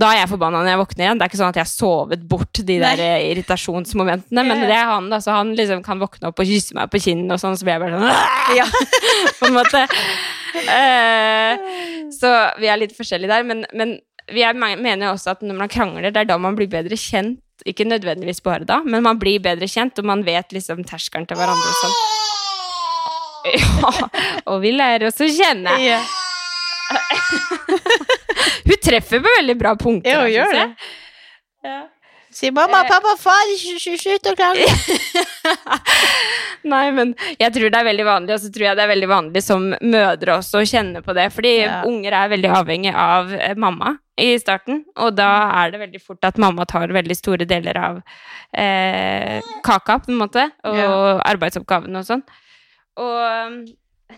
da er jeg forbanna når jeg våkner igjen. Det er ikke sånn at jeg har sovet bort de der eh, irritasjonsmomentene. Men det er han, da. Så han liksom kan våkne opp og kysse meg på kinnet, og sånn, så blir jeg bare sånn ja. *laughs* På en måte. Uh, så vi er litt forskjellige der. Men, men vi er, mener også at når man krangler, det er da man blir bedre kjent. Ikke nødvendigvis bare da, men man blir bedre kjent, og man vet liksom terskelen til hverandre og sånn. *laughs* Ja, og vi lærer oss å kjenne. Ja. *laughs* Hun treffer på veldig bra punkter. Ja, hun gjør det. jeg. Si mamma, pappa, far, slutt å klage'. Nei, men jeg tror det er veldig vanlig, og så tror jeg det er veldig vanlig som mødre også å kjenne på det. Fordi Ja. unger er veldig avhengig av eh, mamma i starten, og da er det veldig fort at mamma tar veldig store deler av eh, kaka, på en måte, og Ja. arbeidsoppgavene og sånn. Og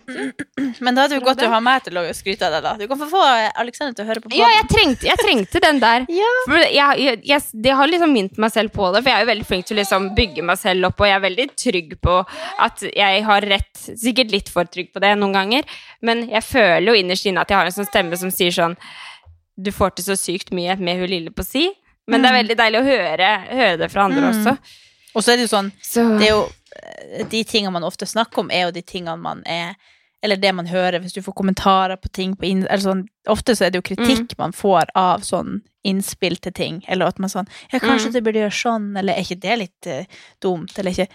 *clears throat* Men da er det jo godt du har meg til å skryte av deg, da. Du kan få få Alexander til å høre på Ja, jeg trengte, jeg trengte den der. *laughs* Ja. For jeg, jeg, jeg, det har liksom minnet meg selv på det, for jeg er jo veldig flink til å liksom bygge meg selv opp, og jeg er veldig trygg på at jeg har rett. Sikkert litt for trygg på det noen ganger, men jeg føler jo innerst inne at jeg har en sånn stemme som sier sånn Du får til så sykt mye med hun lille på si. Men det er veldig deilig å høre, høre det fra andre Mm. også. Og så er det jo sånn Så Det er jo De tingene man ofte snakker om, er jo de tingene man er Eller det man hører hvis du får kommentarer på ting på eller sånn, Ofte så er det jo kritikk man får av sånn innspill til ting. Eller at man sånn Ja, kanskje Mm. du burde gjøre sånn, eller er ikke det litt uh, dumt, eller ikke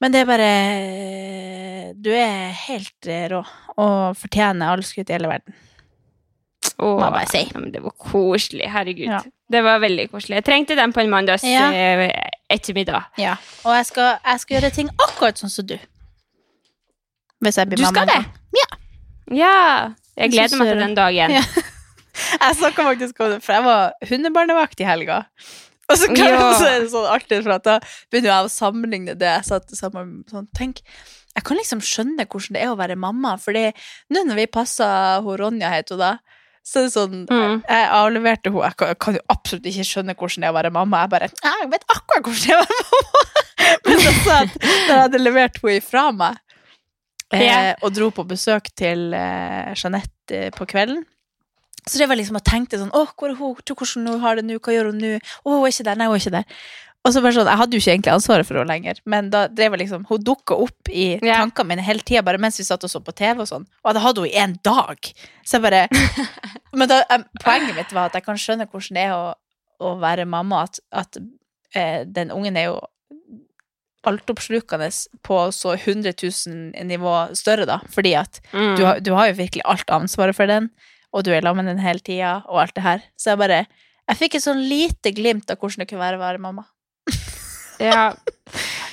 Men det er bare Du er helt eh, rå og fortjener all skryt i hele verden. Åh, må jeg bare si. det var koselig. Herregud. Ja. Det var veldig koselig. Jeg trengte den på en mandags Ja. Ettermiddag. Ja. Og jeg skal, jeg skal gjøre ting akkurat sånn som du. Hvis jeg blir Du skal det? Ja. Ja. Jeg gleder meg til den dagen. Ja. *laughs* Jeg snakka faktisk om det, for jeg var hundebarnevakt i helga. Og så, kan, så er det sånn artig, for da begynner jeg å sammenligne det jeg satt sammen sånn, Tenk, jeg kan liksom skjønne hvordan det er å være mamma, fordi nå når vi passa hun Ronja, het hun da, så er sånn Mm. Jeg avleverte henne Jeg kan, jeg kan jo absolutt ikke skjønne hvordan det er å være mamma. Jeg bare Jeg vet akkurat hvordan det er å være mamma! *laughs* Men så sa jeg at da jeg hadde levert henne ifra meg, eh, og dro på besøk til eh, Jeanette eh, på kvelden så det var liksom jeg tenkte sånn Å, hvor er hun? Hvordan hvordan hun har det nå? Hva gjør hun nå? Å, hun er ikke der. Nei, hun er ikke der. Og så bare sånn, Jeg hadde jo ikke egentlig ansvaret for henne lenger, men da drev jeg liksom, hun dukka opp i yeah. tankene mine hele tida, bare mens vi satt og så på TV og sånn. Og jeg hadde hatt henne i en dag. Så jeg bare *laughs* Men da, poenget mitt var at jeg kan skjønne hvordan det er å, å være mamma, at, at eh, den ungen er jo altoppslukende på så 100 000 nivå større, da. Fordi at Mm. du, du har jo virkelig alt ansvaret for den, og du er sammen med den hele tida, og alt det her. Så jeg bare Jeg fikk et sånn lite glimt av hvordan det kunne være å være mamma. Ja.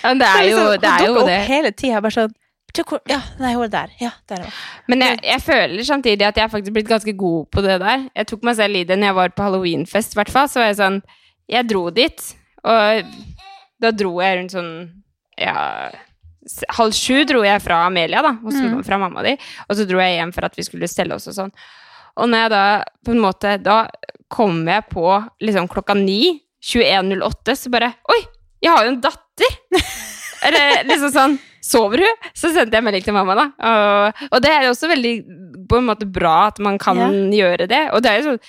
men det er jo, liksom, det er jo det. hele tida, bare sånn Ja, nei, hun er der. Ja, der er. Men jeg, jeg føler samtidig at jeg har faktisk blitt ganske god på det der. Jeg tok meg selv i det når jeg var på halloweenfest, i hvert fall. Så var jeg sånn Jeg dro dit, og da dro jeg rundt sånn Ja Halv sju dro jeg fra Amelia, da, hos, Mm. fra mamma di, og så dro jeg hjem for at vi skulle stelle oss og sånn. Og når jeg da på en måte Da kom jeg på liksom klokka ni, 21.08, så bare Oi, jeg har jo en datter! *laughs* Eller liksom sånn Sover hun? Så sendte jeg melding til mamma, da. Og, og det er jo også veldig på en måte bra at man kan gjøre det. Og det er jo sånn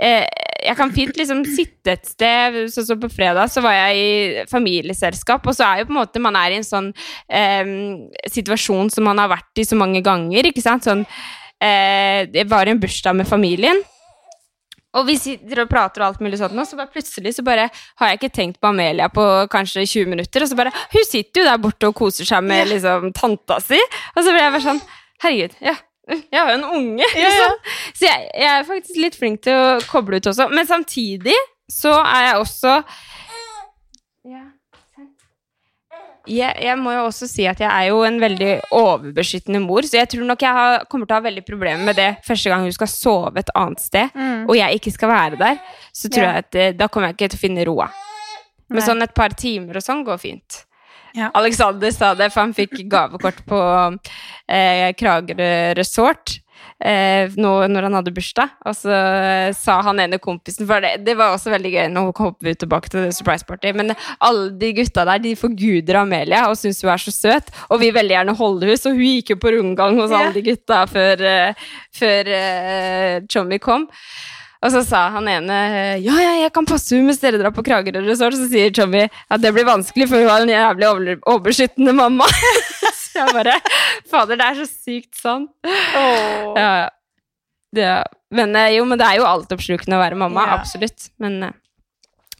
eh, Jeg kan fint liksom sitte et sted Sånn som på fredag, så var jeg i familieselskap, og så er jo på en måte Man er i en sånn eh, situasjon som man har vært i så mange ganger, ikke sant? Sånn eh, Det var en bursdag med familien. Og vi sitter og prater og alt mulig sånt og så bare plutselig så bare har jeg ikke tenkt på Amelia på kanskje 20 minutter, og så bare Hun sitter jo der borte og koser seg med liksom tanta si, og så blir jeg bare sånn Herregud, ja. Jeg har jo en unge, liksom. Så jeg, jeg er faktisk litt flink til å koble ut også. Men samtidig så er jeg også ja. Jeg, jeg må jo også si at jeg er jo en veldig overbeskyttende mor, så jeg tror nok jeg har, kommer til å ha veldig problemer med det første gang hun skal sove et annet sted, og jeg ikke skal være der. Så tror Ja. jeg at eh, da kommer jeg ikke til å finne roa. Men Nei. sånn et par timer og sånn går fint. Ja. Alexander sa det, for han fikk gavekort på eh, Kragerø Resort. Eh, nå når han hadde bursdag, og så eh, sa han ene kompisen For det, det var også veldig gøy. Nå hopper vi tilbake til surprise party. Men alle de gutta der de forguder Amelia og syns hun er så søt. Og vil veldig gjerne holde henne, så hun gikk jo på rundgang hos alle de gutta før, eh, før eh, Chommy kom. Og så sa han ene ja, ja, jeg kan passe henne hvis dere drar på Kragerø resort. Så sier Tommy at det blir vanskelig, for hun har en jævlig over overbeskyttende mamma. *laughs* *laughs* jeg bare Fader, det er så sykt sant. Oh. ja. Det, men eh, jo, men det er jo altoppslukende å være mamma, Ja. absolutt. Men eh,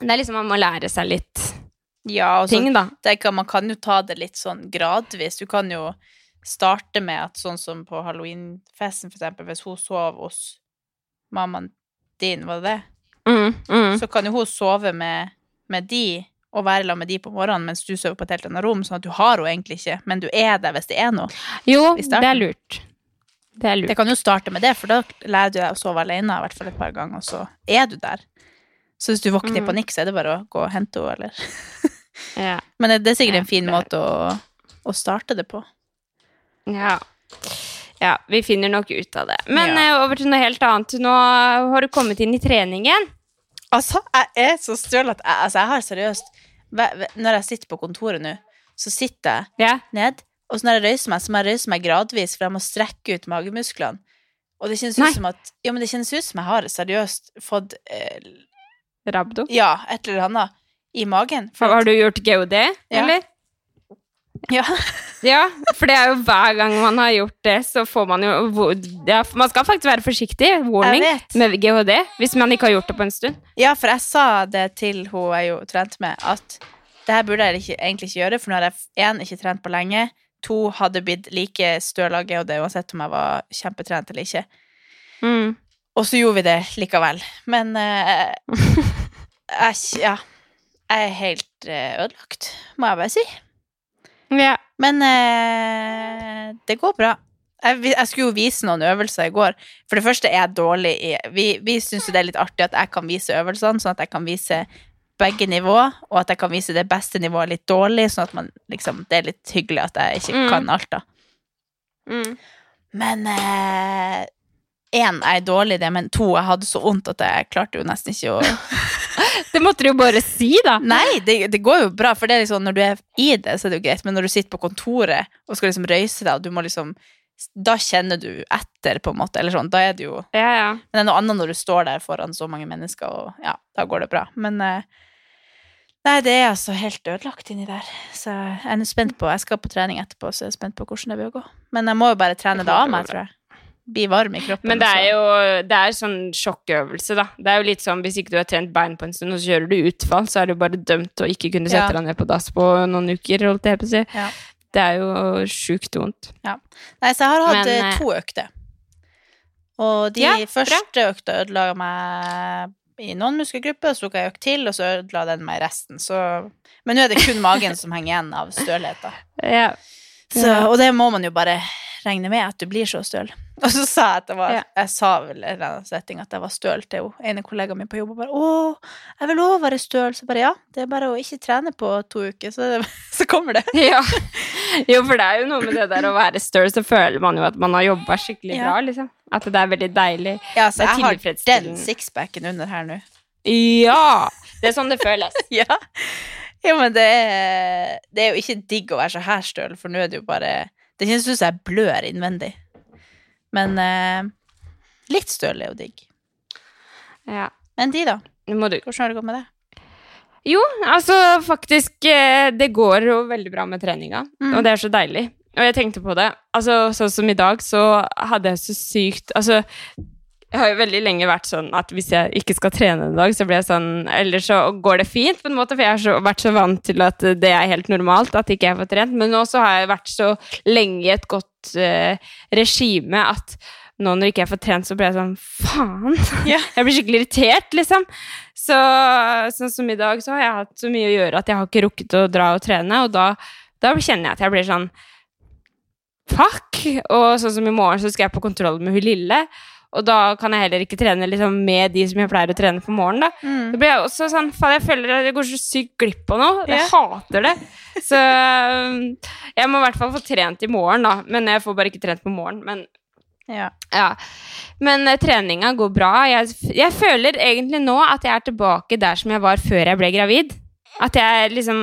det er liksom man må lære seg litt Ja, ting, da. tenker man kan jo ta det litt sånn gradvis. Du kan jo starte med at sånn som på halloweenfesten, for eksempel, hvis hun sov hos mammaen din, var det det? Mm, mm. Så kan jo hun sove med, med de, og være sammen med de på morgenen, mens du sover på et helt annet rom, sånn at du har henne egentlig ikke, men du er der hvis det er noe. Jo, det er lurt. Det er lurt. Det kan jo starte med det, for da lærer du deg å sove alene, i hvert fall et par ganger, og så er du der. Så hvis du våkner i Mm. panikk, så er det bare å gå og hente henne, eller *laughs* Ja. Men det er sikkert en fin måte å, å starte det på. Ja. ja, vi finner nok ut av det. Men Ja. eh, over til noe helt annet. Nå har du kommet inn i treningen. Altså, jeg er så støl at jeg, altså, jeg har seriøst Når jeg sitter på kontoret nå, så sitter jeg yeah. ned, og så når jeg røyser meg, så må jeg røyse meg gradvis, for jeg må strekke ut magemusklene. Og det kjennes Nei. ut som at Ja, men det kjennes ut som jeg har seriøst fått eh, Rabdo. Ja, et eller annet i magen. Har at- du gjort GOD, Ja. eller? Ja. Ja, for det er jo hver gang man har gjort det, så får man jo ja, Man skal faktisk være forsiktig, warning, med GHD hvis man ikke har gjort det på en stund. Ja, for jeg sa det til hun jeg jo trente med, at det her burde jeg ikke, egentlig ikke gjøre, for nå har jeg én ikke trent på lenge, to hadde blitt like støl av GHD uansett om jeg var kjempetrent eller ikke. Mm. Og så gjorde vi det likevel. Men uh, *laughs* jeg, ja, jeg er helt eh, ødelagt, må jeg bare si. Ja. Men eh, det går bra. Jeg, jeg skulle jo vise noen øvelser i går. For det første er jeg dårlig i Vi, vi syns jo det er litt artig at jeg kan vise øvelsene, sånn at jeg kan vise begge nivåer, og at jeg kan vise det beste nivået litt dårlig, sånn at man liksom Det er litt hyggelig at jeg ikke Mm. kan alt, da. Mm. Men én, jeg er dårlig i det, men to, jeg hadde så vondt at jeg klarte jo nesten ikke å *laughs* Det måtte du jo bare si, da. Nei, det, det går jo bra, for det er liksom, når du er i det, så er det jo greit, men når du sitter på kontoret og skal liksom røyse deg, og du må liksom Da kjenner du etter, på en måte, eller sånn. Da er det jo Ja, ja. Men det er noe annet når du står der foran så mange mennesker, og ja, da går det bra. Men eh, Nei, det er altså helt ødelagt inni der. Så jeg er spent på Jeg skal på trening etterpå, så jeg er spent på hvordan det vil gå. Men jeg må jo bare trene det av meg, tror jeg. Bli varm i kroppen. Men det er jo det er sånn sjokkøvelse, da. Det er jo litt sånn hvis ikke du har trent bein på en stund, og så kjører du utfall, så er du bare dømt til å ikke kunne sette Ja. deg ned på dass på noen uker, holdt jeg på å si. Ja. Det er jo sjukt vondt. Nei, så jeg har hatt Men, eh, eh, to økter. Og de Ja, første økta ødela meg i noen muskelgrupper, så tok jeg økt til, og så ødela den meg resten. Så... Men nå er det kun magen som henger igjen av stølhet, da. Ja. Så, og det må man jo bare regne med, at du blir så støl. *laughs* Og så sa jeg at jeg var Ja. Jeg sa vel en setting at jeg var støl til henne. ene kollegaen min på jobb, og bare 'Å, jeg vil òg være støl'. Så bare ja, det er bare å ikke trene på to uker, så, *laughs* så kommer det. ja. Jo, for det er jo noe med det der å være støl, så føler man jo at man har jobba skikkelig Ja. bra, liksom. At det er veldig deilig. Ja, så jeg har den sixpacken under her nå. Ja! Det er sånn det føles. *laughs* Ja. ja, men det er, det er jo ikke digg å være så her støl, for nå er det jo bare Ut som jeg blør innvendig. Men eh, litt støl er jo digg. Ja. Men de, da? Hvordan har det gått med det? Jo, altså faktisk eh, Det går jo veldig bra med treninga, Mm. og det er så deilig. Og jeg tenkte på det. Altså, sånn som i dag, så hadde jeg så sykt Altså, jeg har jo veldig lenge vært sånn at hvis jeg ikke skal trene en dag, så blir jeg sånn Eller så går det fint, på en måte, for jeg har så, vært så vant til at det er helt normalt at ikke jeg får trent. Men nå så har jeg vært så lenge i et godt uh, regime at nå når ikke jeg får trent, så blir jeg sånn Faen! Yeah. *laughs* Jeg blir skikkelig irritert, liksom. Så sånn som i dag, så har jeg hatt så mye å gjøre at jeg har ikke rukket å dra og trene, og da, da kjenner jeg at jeg blir sånn Fuck! Og sånn som i morgen, så skal jeg på kontroll med hun lille. Og da kan jeg heller ikke trene liksom, med de som jeg pleier å trene på morgenen. Da. Mm. Det blir jeg også sånn, faen, jeg føler at jeg går så sykt glipp av noe. Jeg yeah. hater det. Så jeg må i hvert fall få trent i morgen, da. Men jeg får bare ikke trent på morgen. Men Ja. ja. Men uh, treninga går bra. Jeg, jeg føler egentlig nå at jeg er tilbake der som jeg var før jeg ble gravid. At jeg liksom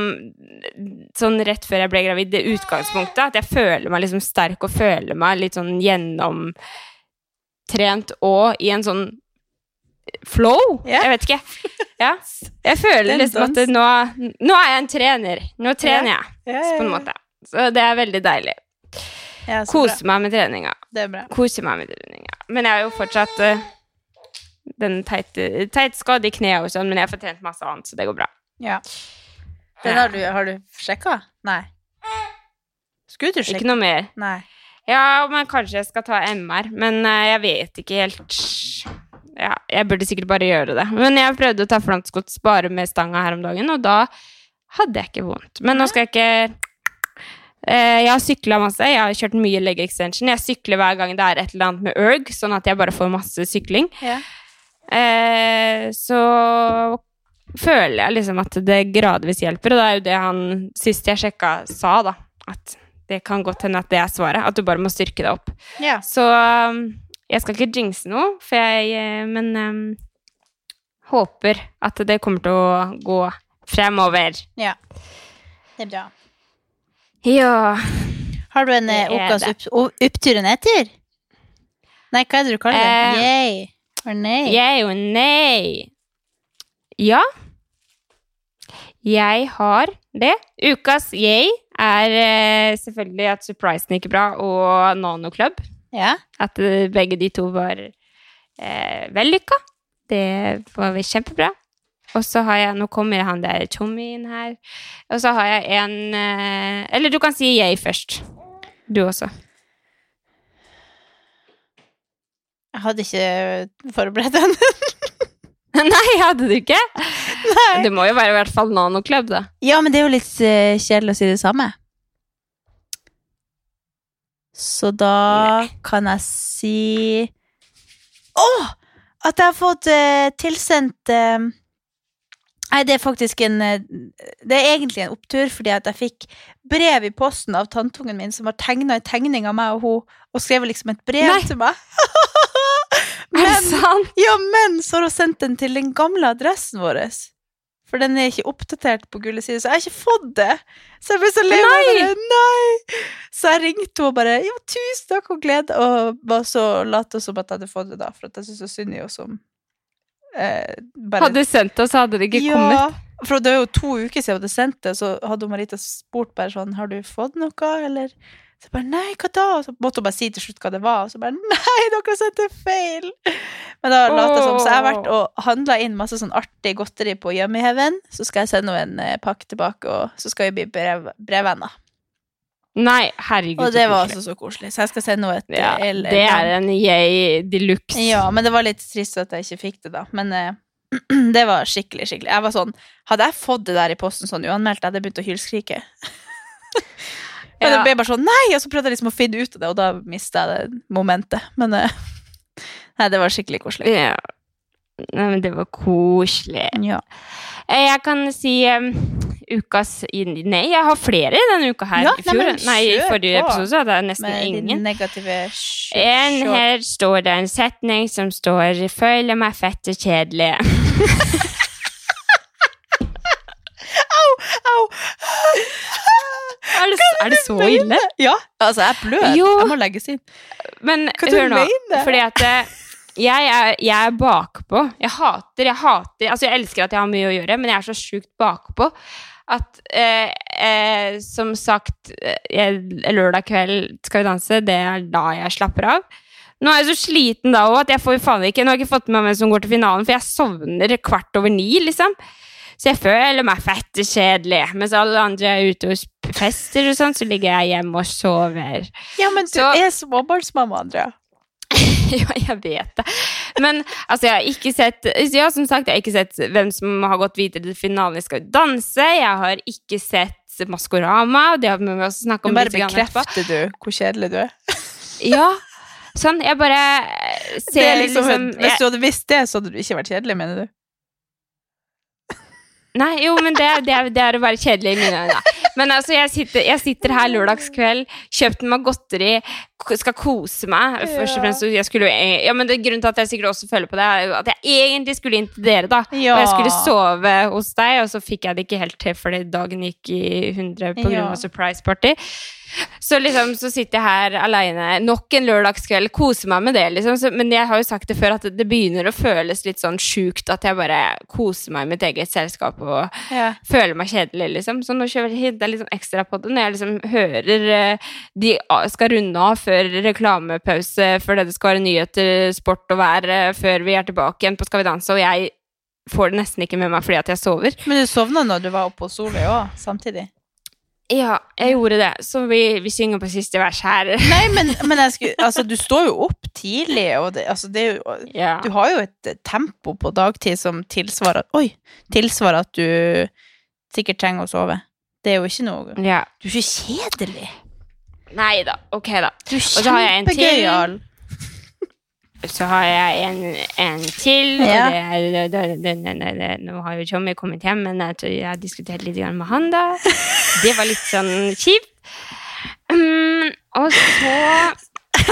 Sånn rett før jeg ble gravid, det utgangspunktet. At jeg føler meg liksom sterk og føler meg litt sånn gjennomtrent og i en sånn flow. Yeah. Jeg vet ikke. Ja. Jeg føler liksom at nå, nå er jeg en trener. Nå trener jeg, Ja, på en måte. Så det er veldig deilig. Ja, Kose meg med treninga. Det bra. Kose meg med treninga. Men jeg er jo fortsatt uh, den teite teit skade i kneet og sånn, men jeg får trent masse annet, så det går bra. Ja. Den har du, har du sjekka? Nei. Skulle du sjekke? Ikke noe mer. Nei. Ja, men kanskje jeg skal ta MR, men eh, jeg vet ikke helt Ja, jeg burde sikkert bare gjøre det. Men jeg prøvde å ta flankskots bare med stanga her om dagen, og da hadde jeg ikke vondt. Men nå skal jeg ikke eh, Jeg har sykla masse, jeg har kjørt mye leg extension. Jeg sykler hver gang det er et eller annet med erg, sånn at jeg bare får masse sykling. Ja. Eh, så føler jeg liksom at det gradvis hjelper, og det er jo det han sist jeg sjekka, sa, da. At det kan godt hende at det er svaret. At du bare må styrke deg opp. Ja. Så um, jeg skal ikke jinxe noe, for jeg, eh, men um, håper at det kommer til å gå fremover. ja. Det er bra. Ja Har du en eh, ukas opptur og nedtur? Nei, hva er det du kaller det? Eh, Yay. Or nei? Yay og nei. Ja. Jeg har det. Ukas yay er eh, selvfølgelig at Surprisen gikk bra, og Nano Club. Ja. At eh, begge de to var eh, vellykka. Det var kjempebra. Og så har jeg Nå kommer han der Tommy her. Og så har jeg en eh, Eller du kan si yay først. Du også. Jeg hadde ikke forberedt den. *laughs* *laughs* Nei, hadde du ikke? Det må jo være i hvert fall nanoklubb, da. ja, men det er jo litt eh, kjedelig å si det samme. Så da kan jeg si Å! At jeg har fått eh, tilsendt eh, Nei, det er faktisk en eh, Det er egentlig en opptur, fordi at jeg fikk brev i posten av tantungen min som har tegna en tegning av meg og hun, og skrev liksom et brev Nei. til meg. *laughs* Er det sant? Ja, men så har hun sendt den til den gamle adressen vår. For den er ikke oppdatert på Gule sider, så jeg har ikke fått det. Så jeg ble så lei meg. Nei! Så jeg ringte henne og bare Ja, tusen takk og glede, og var så late som at jeg hadde fått det, da. For jeg syns så synd i henne som eh, bare Hadde du sendt det, så hadde det ikke ja, kommet. For det er jo to uker siden jeg hadde sendt det, så hadde Marita spurt bare sånn Har du fått noe, eller? Så jeg bare nei, hva da? Og så måtte hun bare si til slutt hva det var, og så bare nei, dere sendte feil! Men da lot jeg som. Så jeg har vært og handla inn masse sånn artig godteri på Yummyheaven. Så skal jeg sende henne en eh, pakke tilbake, og så skal vi bli brev, brevvenner. Nei, herregud. Og det var altså så koselig. Så jeg skal sende henne et ja, eh, el- Det er en yay de luxe. Ja, men det var litt trist at jeg ikke fikk det, da. Men eh, *clears throat* det var skikkelig, skikkelig. Jeg var sånn Hadde jeg fått det der i posten sånn uanmeldt, jeg hadde begynt å hylskrike. *laughs* Men Ja. det ble bare sånn Nei! Og så prøvde jeg liksom å finne ut av det, og da mista jeg det momentet. Men eh, *laughs* Nei, det var skikkelig koselig. Ja. Nei, men det var koselig. Ja. Eh, Jeg kan si um, ukas Nei, jeg har flere denne uka her. Ja, I nei, fjor, men nei, I forrige på. episode hadde jeg nesten Med ingen. negative En her står det en setning som står 'Føler meg fett og kjedelig'. *laughs* au, Au! Er det, er det så ille? Ja, altså, jeg blør. Jo. Jeg må legges inn. Men hør nå. Fordi at eh, jeg er, jeg er bakpå. Jeg hater, jeg hater Altså, jeg elsker at jeg har mye å gjøre, men jeg er så sjukt bakpå at eh, eh, Som sagt, eh, jeg, lørdag kveld skal vi danse. Det er da jeg slapper av. Nå er jeg så sliten da òg at jeg får faen ikke Nå har jeg ikke fått med meg hvem som går til finalen, for jeg sovner kvart over ni, liksom. Så jeg føler meg fette kjedelig. Mens alle andre er ute og fester og sånn, så ligger jeg hjemme og sover. Ja, men du Så- er småbarnsmamma, Andrea. *laughs* Ja, jeg vet det. Men altså, jeg har ikke sett Ja, som sagt, jeg har ikke sett hvem som har gått videre til finalen i Skal vi danse. Jeg har ikke sett Maskorama, og det har vi også snakke Men om bare grann etterpå. bekrefter du hvor kjedelig du er. *laughs* Ja, sånn. Jeg bare ser er liksom, jeg... hvis du hadde visst det, så hadde du ikke vært kjedelig, mener du? Nei, jo, men det, det, det er å være kjedelig i mine øyne. Men altså, jeg sitter, jeg sitter her lørdagskveld, kjøpte meg godteri, skal kose meg. Først og fremst, jeg skulle e- Ja, men det, Grunnen til at jeg sikkert også føler på det, er jo at jeg egentlig skulle inn til dere, da. Ja. Og jeg skulle sove hos deg, og så fikk jeg det ikke helt til fordi dagen gikk i 100 på grunn Ja. surprise party. Så liksom, så sitter jeg her aleine nok en lørdagskveld, koser meg med det, liksom. Så, men jeg har jo sagt det før, at det begynner å føles litt sånn sjukt at jeg bare koser meg i mitt eget selskap og Ja. føler meg kjedelig, liksom. Så nå kjører jeg litt sånn ekstra på det når jeg liksom hører eh, de skal runde av før reklamepause, før det skal være nyheter, sport og vær, eh, før vi er tilbake igjen på Skal vi danse, og jeg får det nesten ikke med meg fordi at jeg sover. Men du sovna når du var oppe hos Solveig òg, samtidig? Ja, jeg gjorde det. Så vi, vi synger på siste vers her. *laughs* Nei, men, men skulle, altså, du står jo opp tidlig, og det, altså, det jo Ja. Du har jo et eh, tempo på dagtid som tilsvarer Oi! Tilsvarer at du sikkert trenger å sove. Det er jo ikke noe ja. Du er ikke kjedelig. Nei da. Ok, da. Du er Og så har jeg en til. Så har jeg en, en til, Ja. det er det, det, det, det, det, Nå har jo Tjommi kommet hjem, men jeg, tror jeg har diskutert litt med han, da. Det var litt sånn kjipt. Mm, og så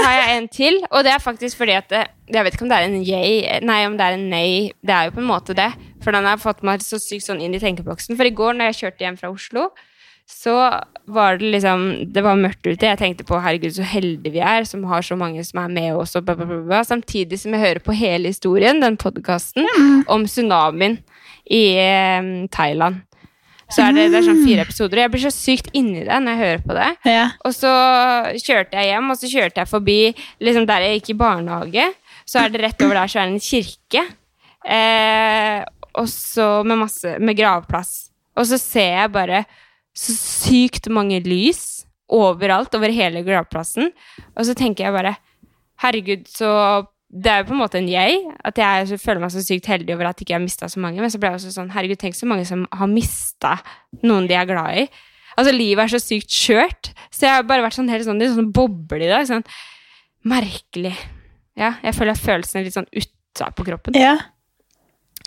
har jeg en til, og det er faktisk fordi at det, Jeg vet ikke om det er en yay, nei, om det er en nei. Det er jo på en måte det. For den har fått meg så sykt sånn inn i tenkeboksen. For i går når jeg kjørte hjem fra Oslo, så var det liksom Det var mørkt ute. Jeg tenkte på herregud, så heldige vi er som har så mange som er med oss. Og bla, bla, bla, bla. Samtidig som jeg hører på hele historien, den podkasten, om tsunamien i eh, Thailand. Så er det, det er sånn fire episoder. og Jeg blir så sykt inni det når jeg hører på det. Ja. Og så kjørte jeg hjem, og så kjørte jeg forbi liksom der jeg gikk i barnehage. Så er det rett over der så er det en kirke. Eh, og så med masse Med gravplass. Og så ser jeg bare så sykt mange lys overalt, over hele gravplassen. Og så tenker jeg bare Herregud, så det er jo på en måte en jeg. At jeg føler meg så sykt heldig over at ikke jeg har mista så mange. Men så ble jeg også sånn Herregud, tenk så mange som har mista noen de er glad i. Altså, livet er så sykt skjørt. Så jeg har bare vært sånn helt sånn, litt sånn boble i dag. Sånn merkelig. Ja, jeg føler følelsen litt sånn utapå kroppen. ja.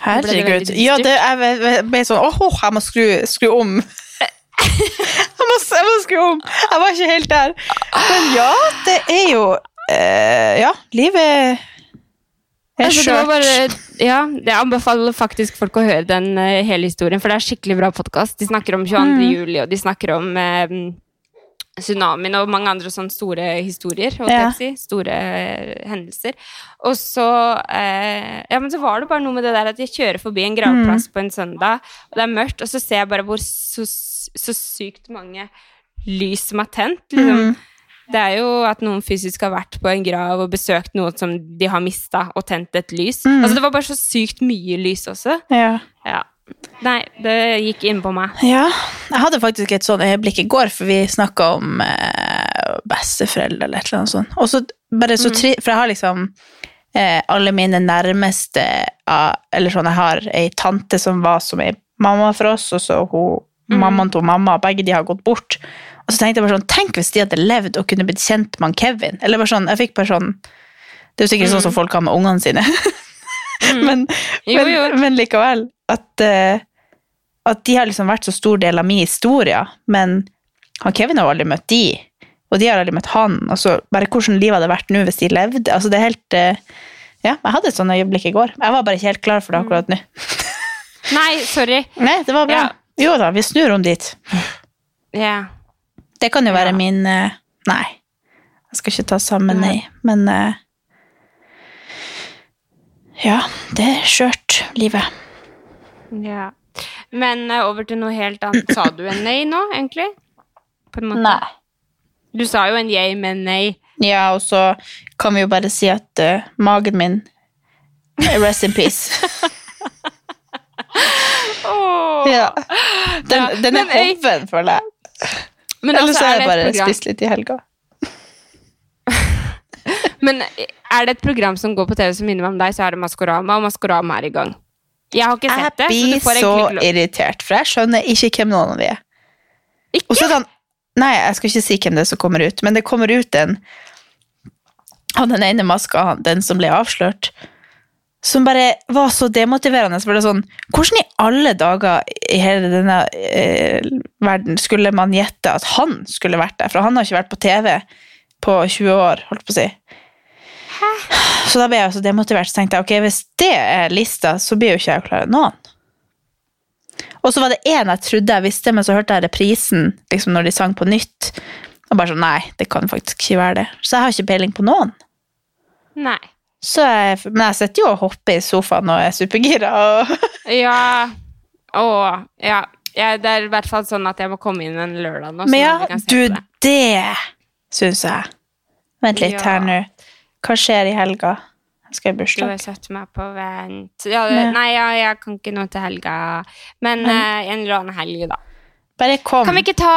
Herregud. Ja, det, jeg ble sånn Åh, jeg må skru, skru om. *laughs* jeg, må, jeg må skru om. Jeg var ikke helt der. Men ja, det er jo eh, Ja, livet er Altså, skjørt. bare, ja, jeg anbefaler faktisk folk å høre den eh, hele historien, for det er skikkelig bra podkast. De snakker om 22. Mm. juli, og de snakker om eh, tsunamien og mange andre sånne store historier. Ja. si, Store eh, hendelser. Og så eh, Ja, men så var det bare noe med det der at jeg kjører forbi en gravplass Mm. på en søndag, og det er mørkt, og så ser jeg bare hvor så, så sykt mange lys som er tent. liksom. Mm. Det er jo at noen fysisk har vært på en grav og besøkt noe som de har mista, og tent et lys. Mm. Altså Det var bare så sykt mye lys også. Ja. Ja. Nei, det gikk inn på meg. ja. Jeg hadde faktisk et sånn øyeblikk i går, for vi snakka om eh, besteforeldre eller et eller annet sånt. Og så bare så tri For jeg har liksom eh, alle mine nærmeste av Eller sånn, jeg har ei tante som var som ei mamma for oss, og så hun mammaen til mamma, begge de har gått bort. Og så tenkte jeg bare sånn, tenk hvis de hadde levd og kunne blitt kjent med han Kevin. Eller bare sånn, jeg fikk bare sånn Det er jo sikkert sånn som folk har med ungene sine. *laughs* men, Jo, men, jo. men likevel. At, uh, at de har liksom vært så stor del av min historie, men han Kevin har jo aldri møtt de, og de har aldri møtt han. Og så bare hvordan livet hadde vært nå hvis de levde. Altså det er helt uh, Ja, jeg hadde et sånt øyeblikk i går. Jeg var bare ikke helt klar for det akkurat nå. Nei, sorry. Nei, det var bra. Ja. Jo da, vi snur om dit. Ja. Det kan jo være Ja. min uh, Nei, jeg skal ikke ta sammen, nei. Men eh, Ja, det er skjørt, livet. ja. Men eh, over til noe helt annet. Sa du en nei nå, egentlig? På en måte. Du sa jo en jeg, men nei. Ja, og så kan vi jo bare si at uh, magen min eh, Rest in peace. *laughs* oh. ja. Den, Ja, den er hoven, føler jeg. Men Eller altså, så har er jeg bare program- spist litt i helga. Men er det et program som går på TV som minner meg om deg, så er det Maskorama, og Maskorama er i gang. Jeg har ikke Jeg sett det, så du blir så ikke lov. irritert, for jeg skjønner ikke hvem noen av de er. Og så er Nei, jeg skal ikke si hvem det er som kommer ut, men det kommer ut en av den ene maska, han- den som ble avslørt, som bare var så demotiverende. For det er sånn, hvordan i alle dager i hele denne eh, verden skulle man gjette at han skulle vært der? For han har ikke vært på TV på 20 år, holdt på å si. Så da ble jeg så demotivert, så tenkte jeg ok, hvis det er lista, så blir jo ikke jeg klar noen. Og så var det én jeg trodde jeg visste, men så hørte jeg reprisen liksom når de sang på nytt. Og bare sånn, nei, det kan faktisk ikke være det. Så jeg har ikke peiling på noen. Nei. Så jeg, men jeg sitter jo og hopper i sofaen og er supergira. Og *laughs* Ja. Å, ja. ja. Det er i hvert fall sånn at jeg må komme inn en lørdag nå. men ja, du, det. det syns jeg. Vent litt Ja. her nå. Hva skjer i helga? Jeg skal i Du har bursdag. satt meg på vent. Ja, det, nei, ja, jeg kan ikke nå til helga. Men eh, en eller annen helg, da. Bare kom. Kan vi ikke ta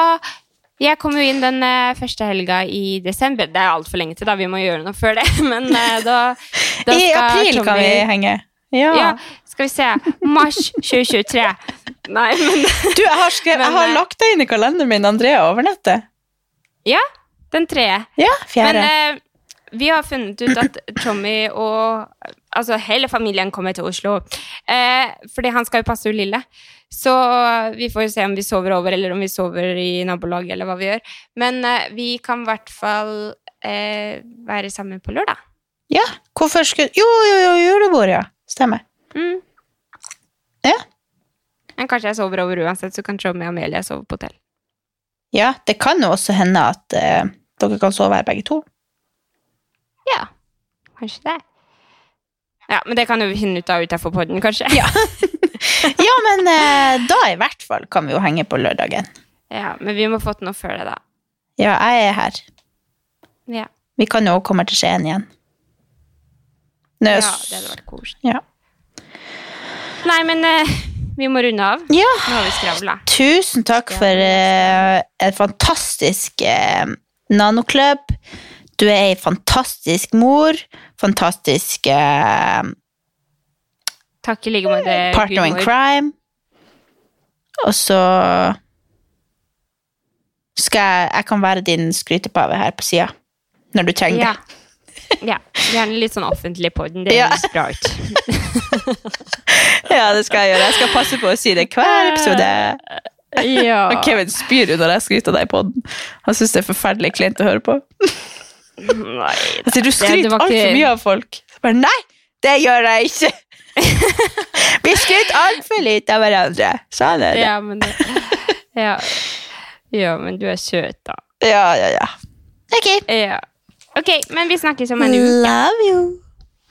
Jeg kommer jo inn den eh, første helga i desember. Det er altfor lenge til, da. Vi må gjøre noe før det. *laughs* Men eh, da, da *laughs* I april kan vi henge. Ja. Ja, skal vi se. Mars 2023. Nei, men Du, jeg har, skrevet, jeg har lagt deg inn i kalenderen min, Andrea, overnettet. Ja, den tredje. Ja, fjerde. Men vi har funnet ut at Tommy og Altså, hele familien kommer til Oslo. Eh, fordi han skal jo passe hun lille. Så vi får jo se om vi sover over, eller om vi sover i nabolaget, eller hva vi gjør. Men eh, vi kan i hvert fall eh, være sammen på lørdag. ja, hvorfor skulle Jo, jo, jo, julebord, ja. Stemmer. Mm. Ja. Men kanskje jeg sover over uansett, så kan Tommy og Amelia sove på hotell. Ja, det kan jo også hende at eh, dere kan sove her begge to. Ja, kanskje det. Ja, men det kan jo vi finne ut av utenfor podden, kanskje. Ja. *laughs* Ja, men eh, da i hvert fall kan vi jo henge på lørdagen. Ja, men vi må få til noe før det, da. Ja, jeg er her. Ja, Vi kan jo komme til Skien igjen. Nøs. ja det hadde vært koselig. ja. Nei, men eh, vi må runde av. ja. Nå har vi skravla. Tusen takk for eh, en fantastisk eh, nanoklubb. Du er ei fantastisk mor. Fantastisk eh, Takk i like måte. partner in crime. Og så skal jeg Jeg kan være din skrytepave her på sida. Når du trenger Ja. det. *laughs* ja. Gjerne litt sånn offentlig på den. Det Ja. høres bra ut. Ja, det skal jeg gjøre. Jeg skal passe på å si det hver episode. ja. *laughs* Kevin spyr jo når jeg skryter av deg på den. Han syns det er forferdelig kleint å høre på. *laughs* Nei, sier, du skryter altfor mye av folk. Bare, nei, det gjør jeg ikke! *laughs* Vi skryter altfor lite av hverandre. Sånn er det. Ja, men det, ja. ja, men du er søt, da. Ja, ja, ja. Ok. Ja. Ok, men vi snakkes om en uke. Love you.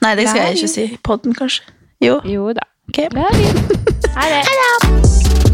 Nei, det skal Love jeg ikke you. si podden, kanskje. Jo. Jo da. Okay. Love you. Ha det.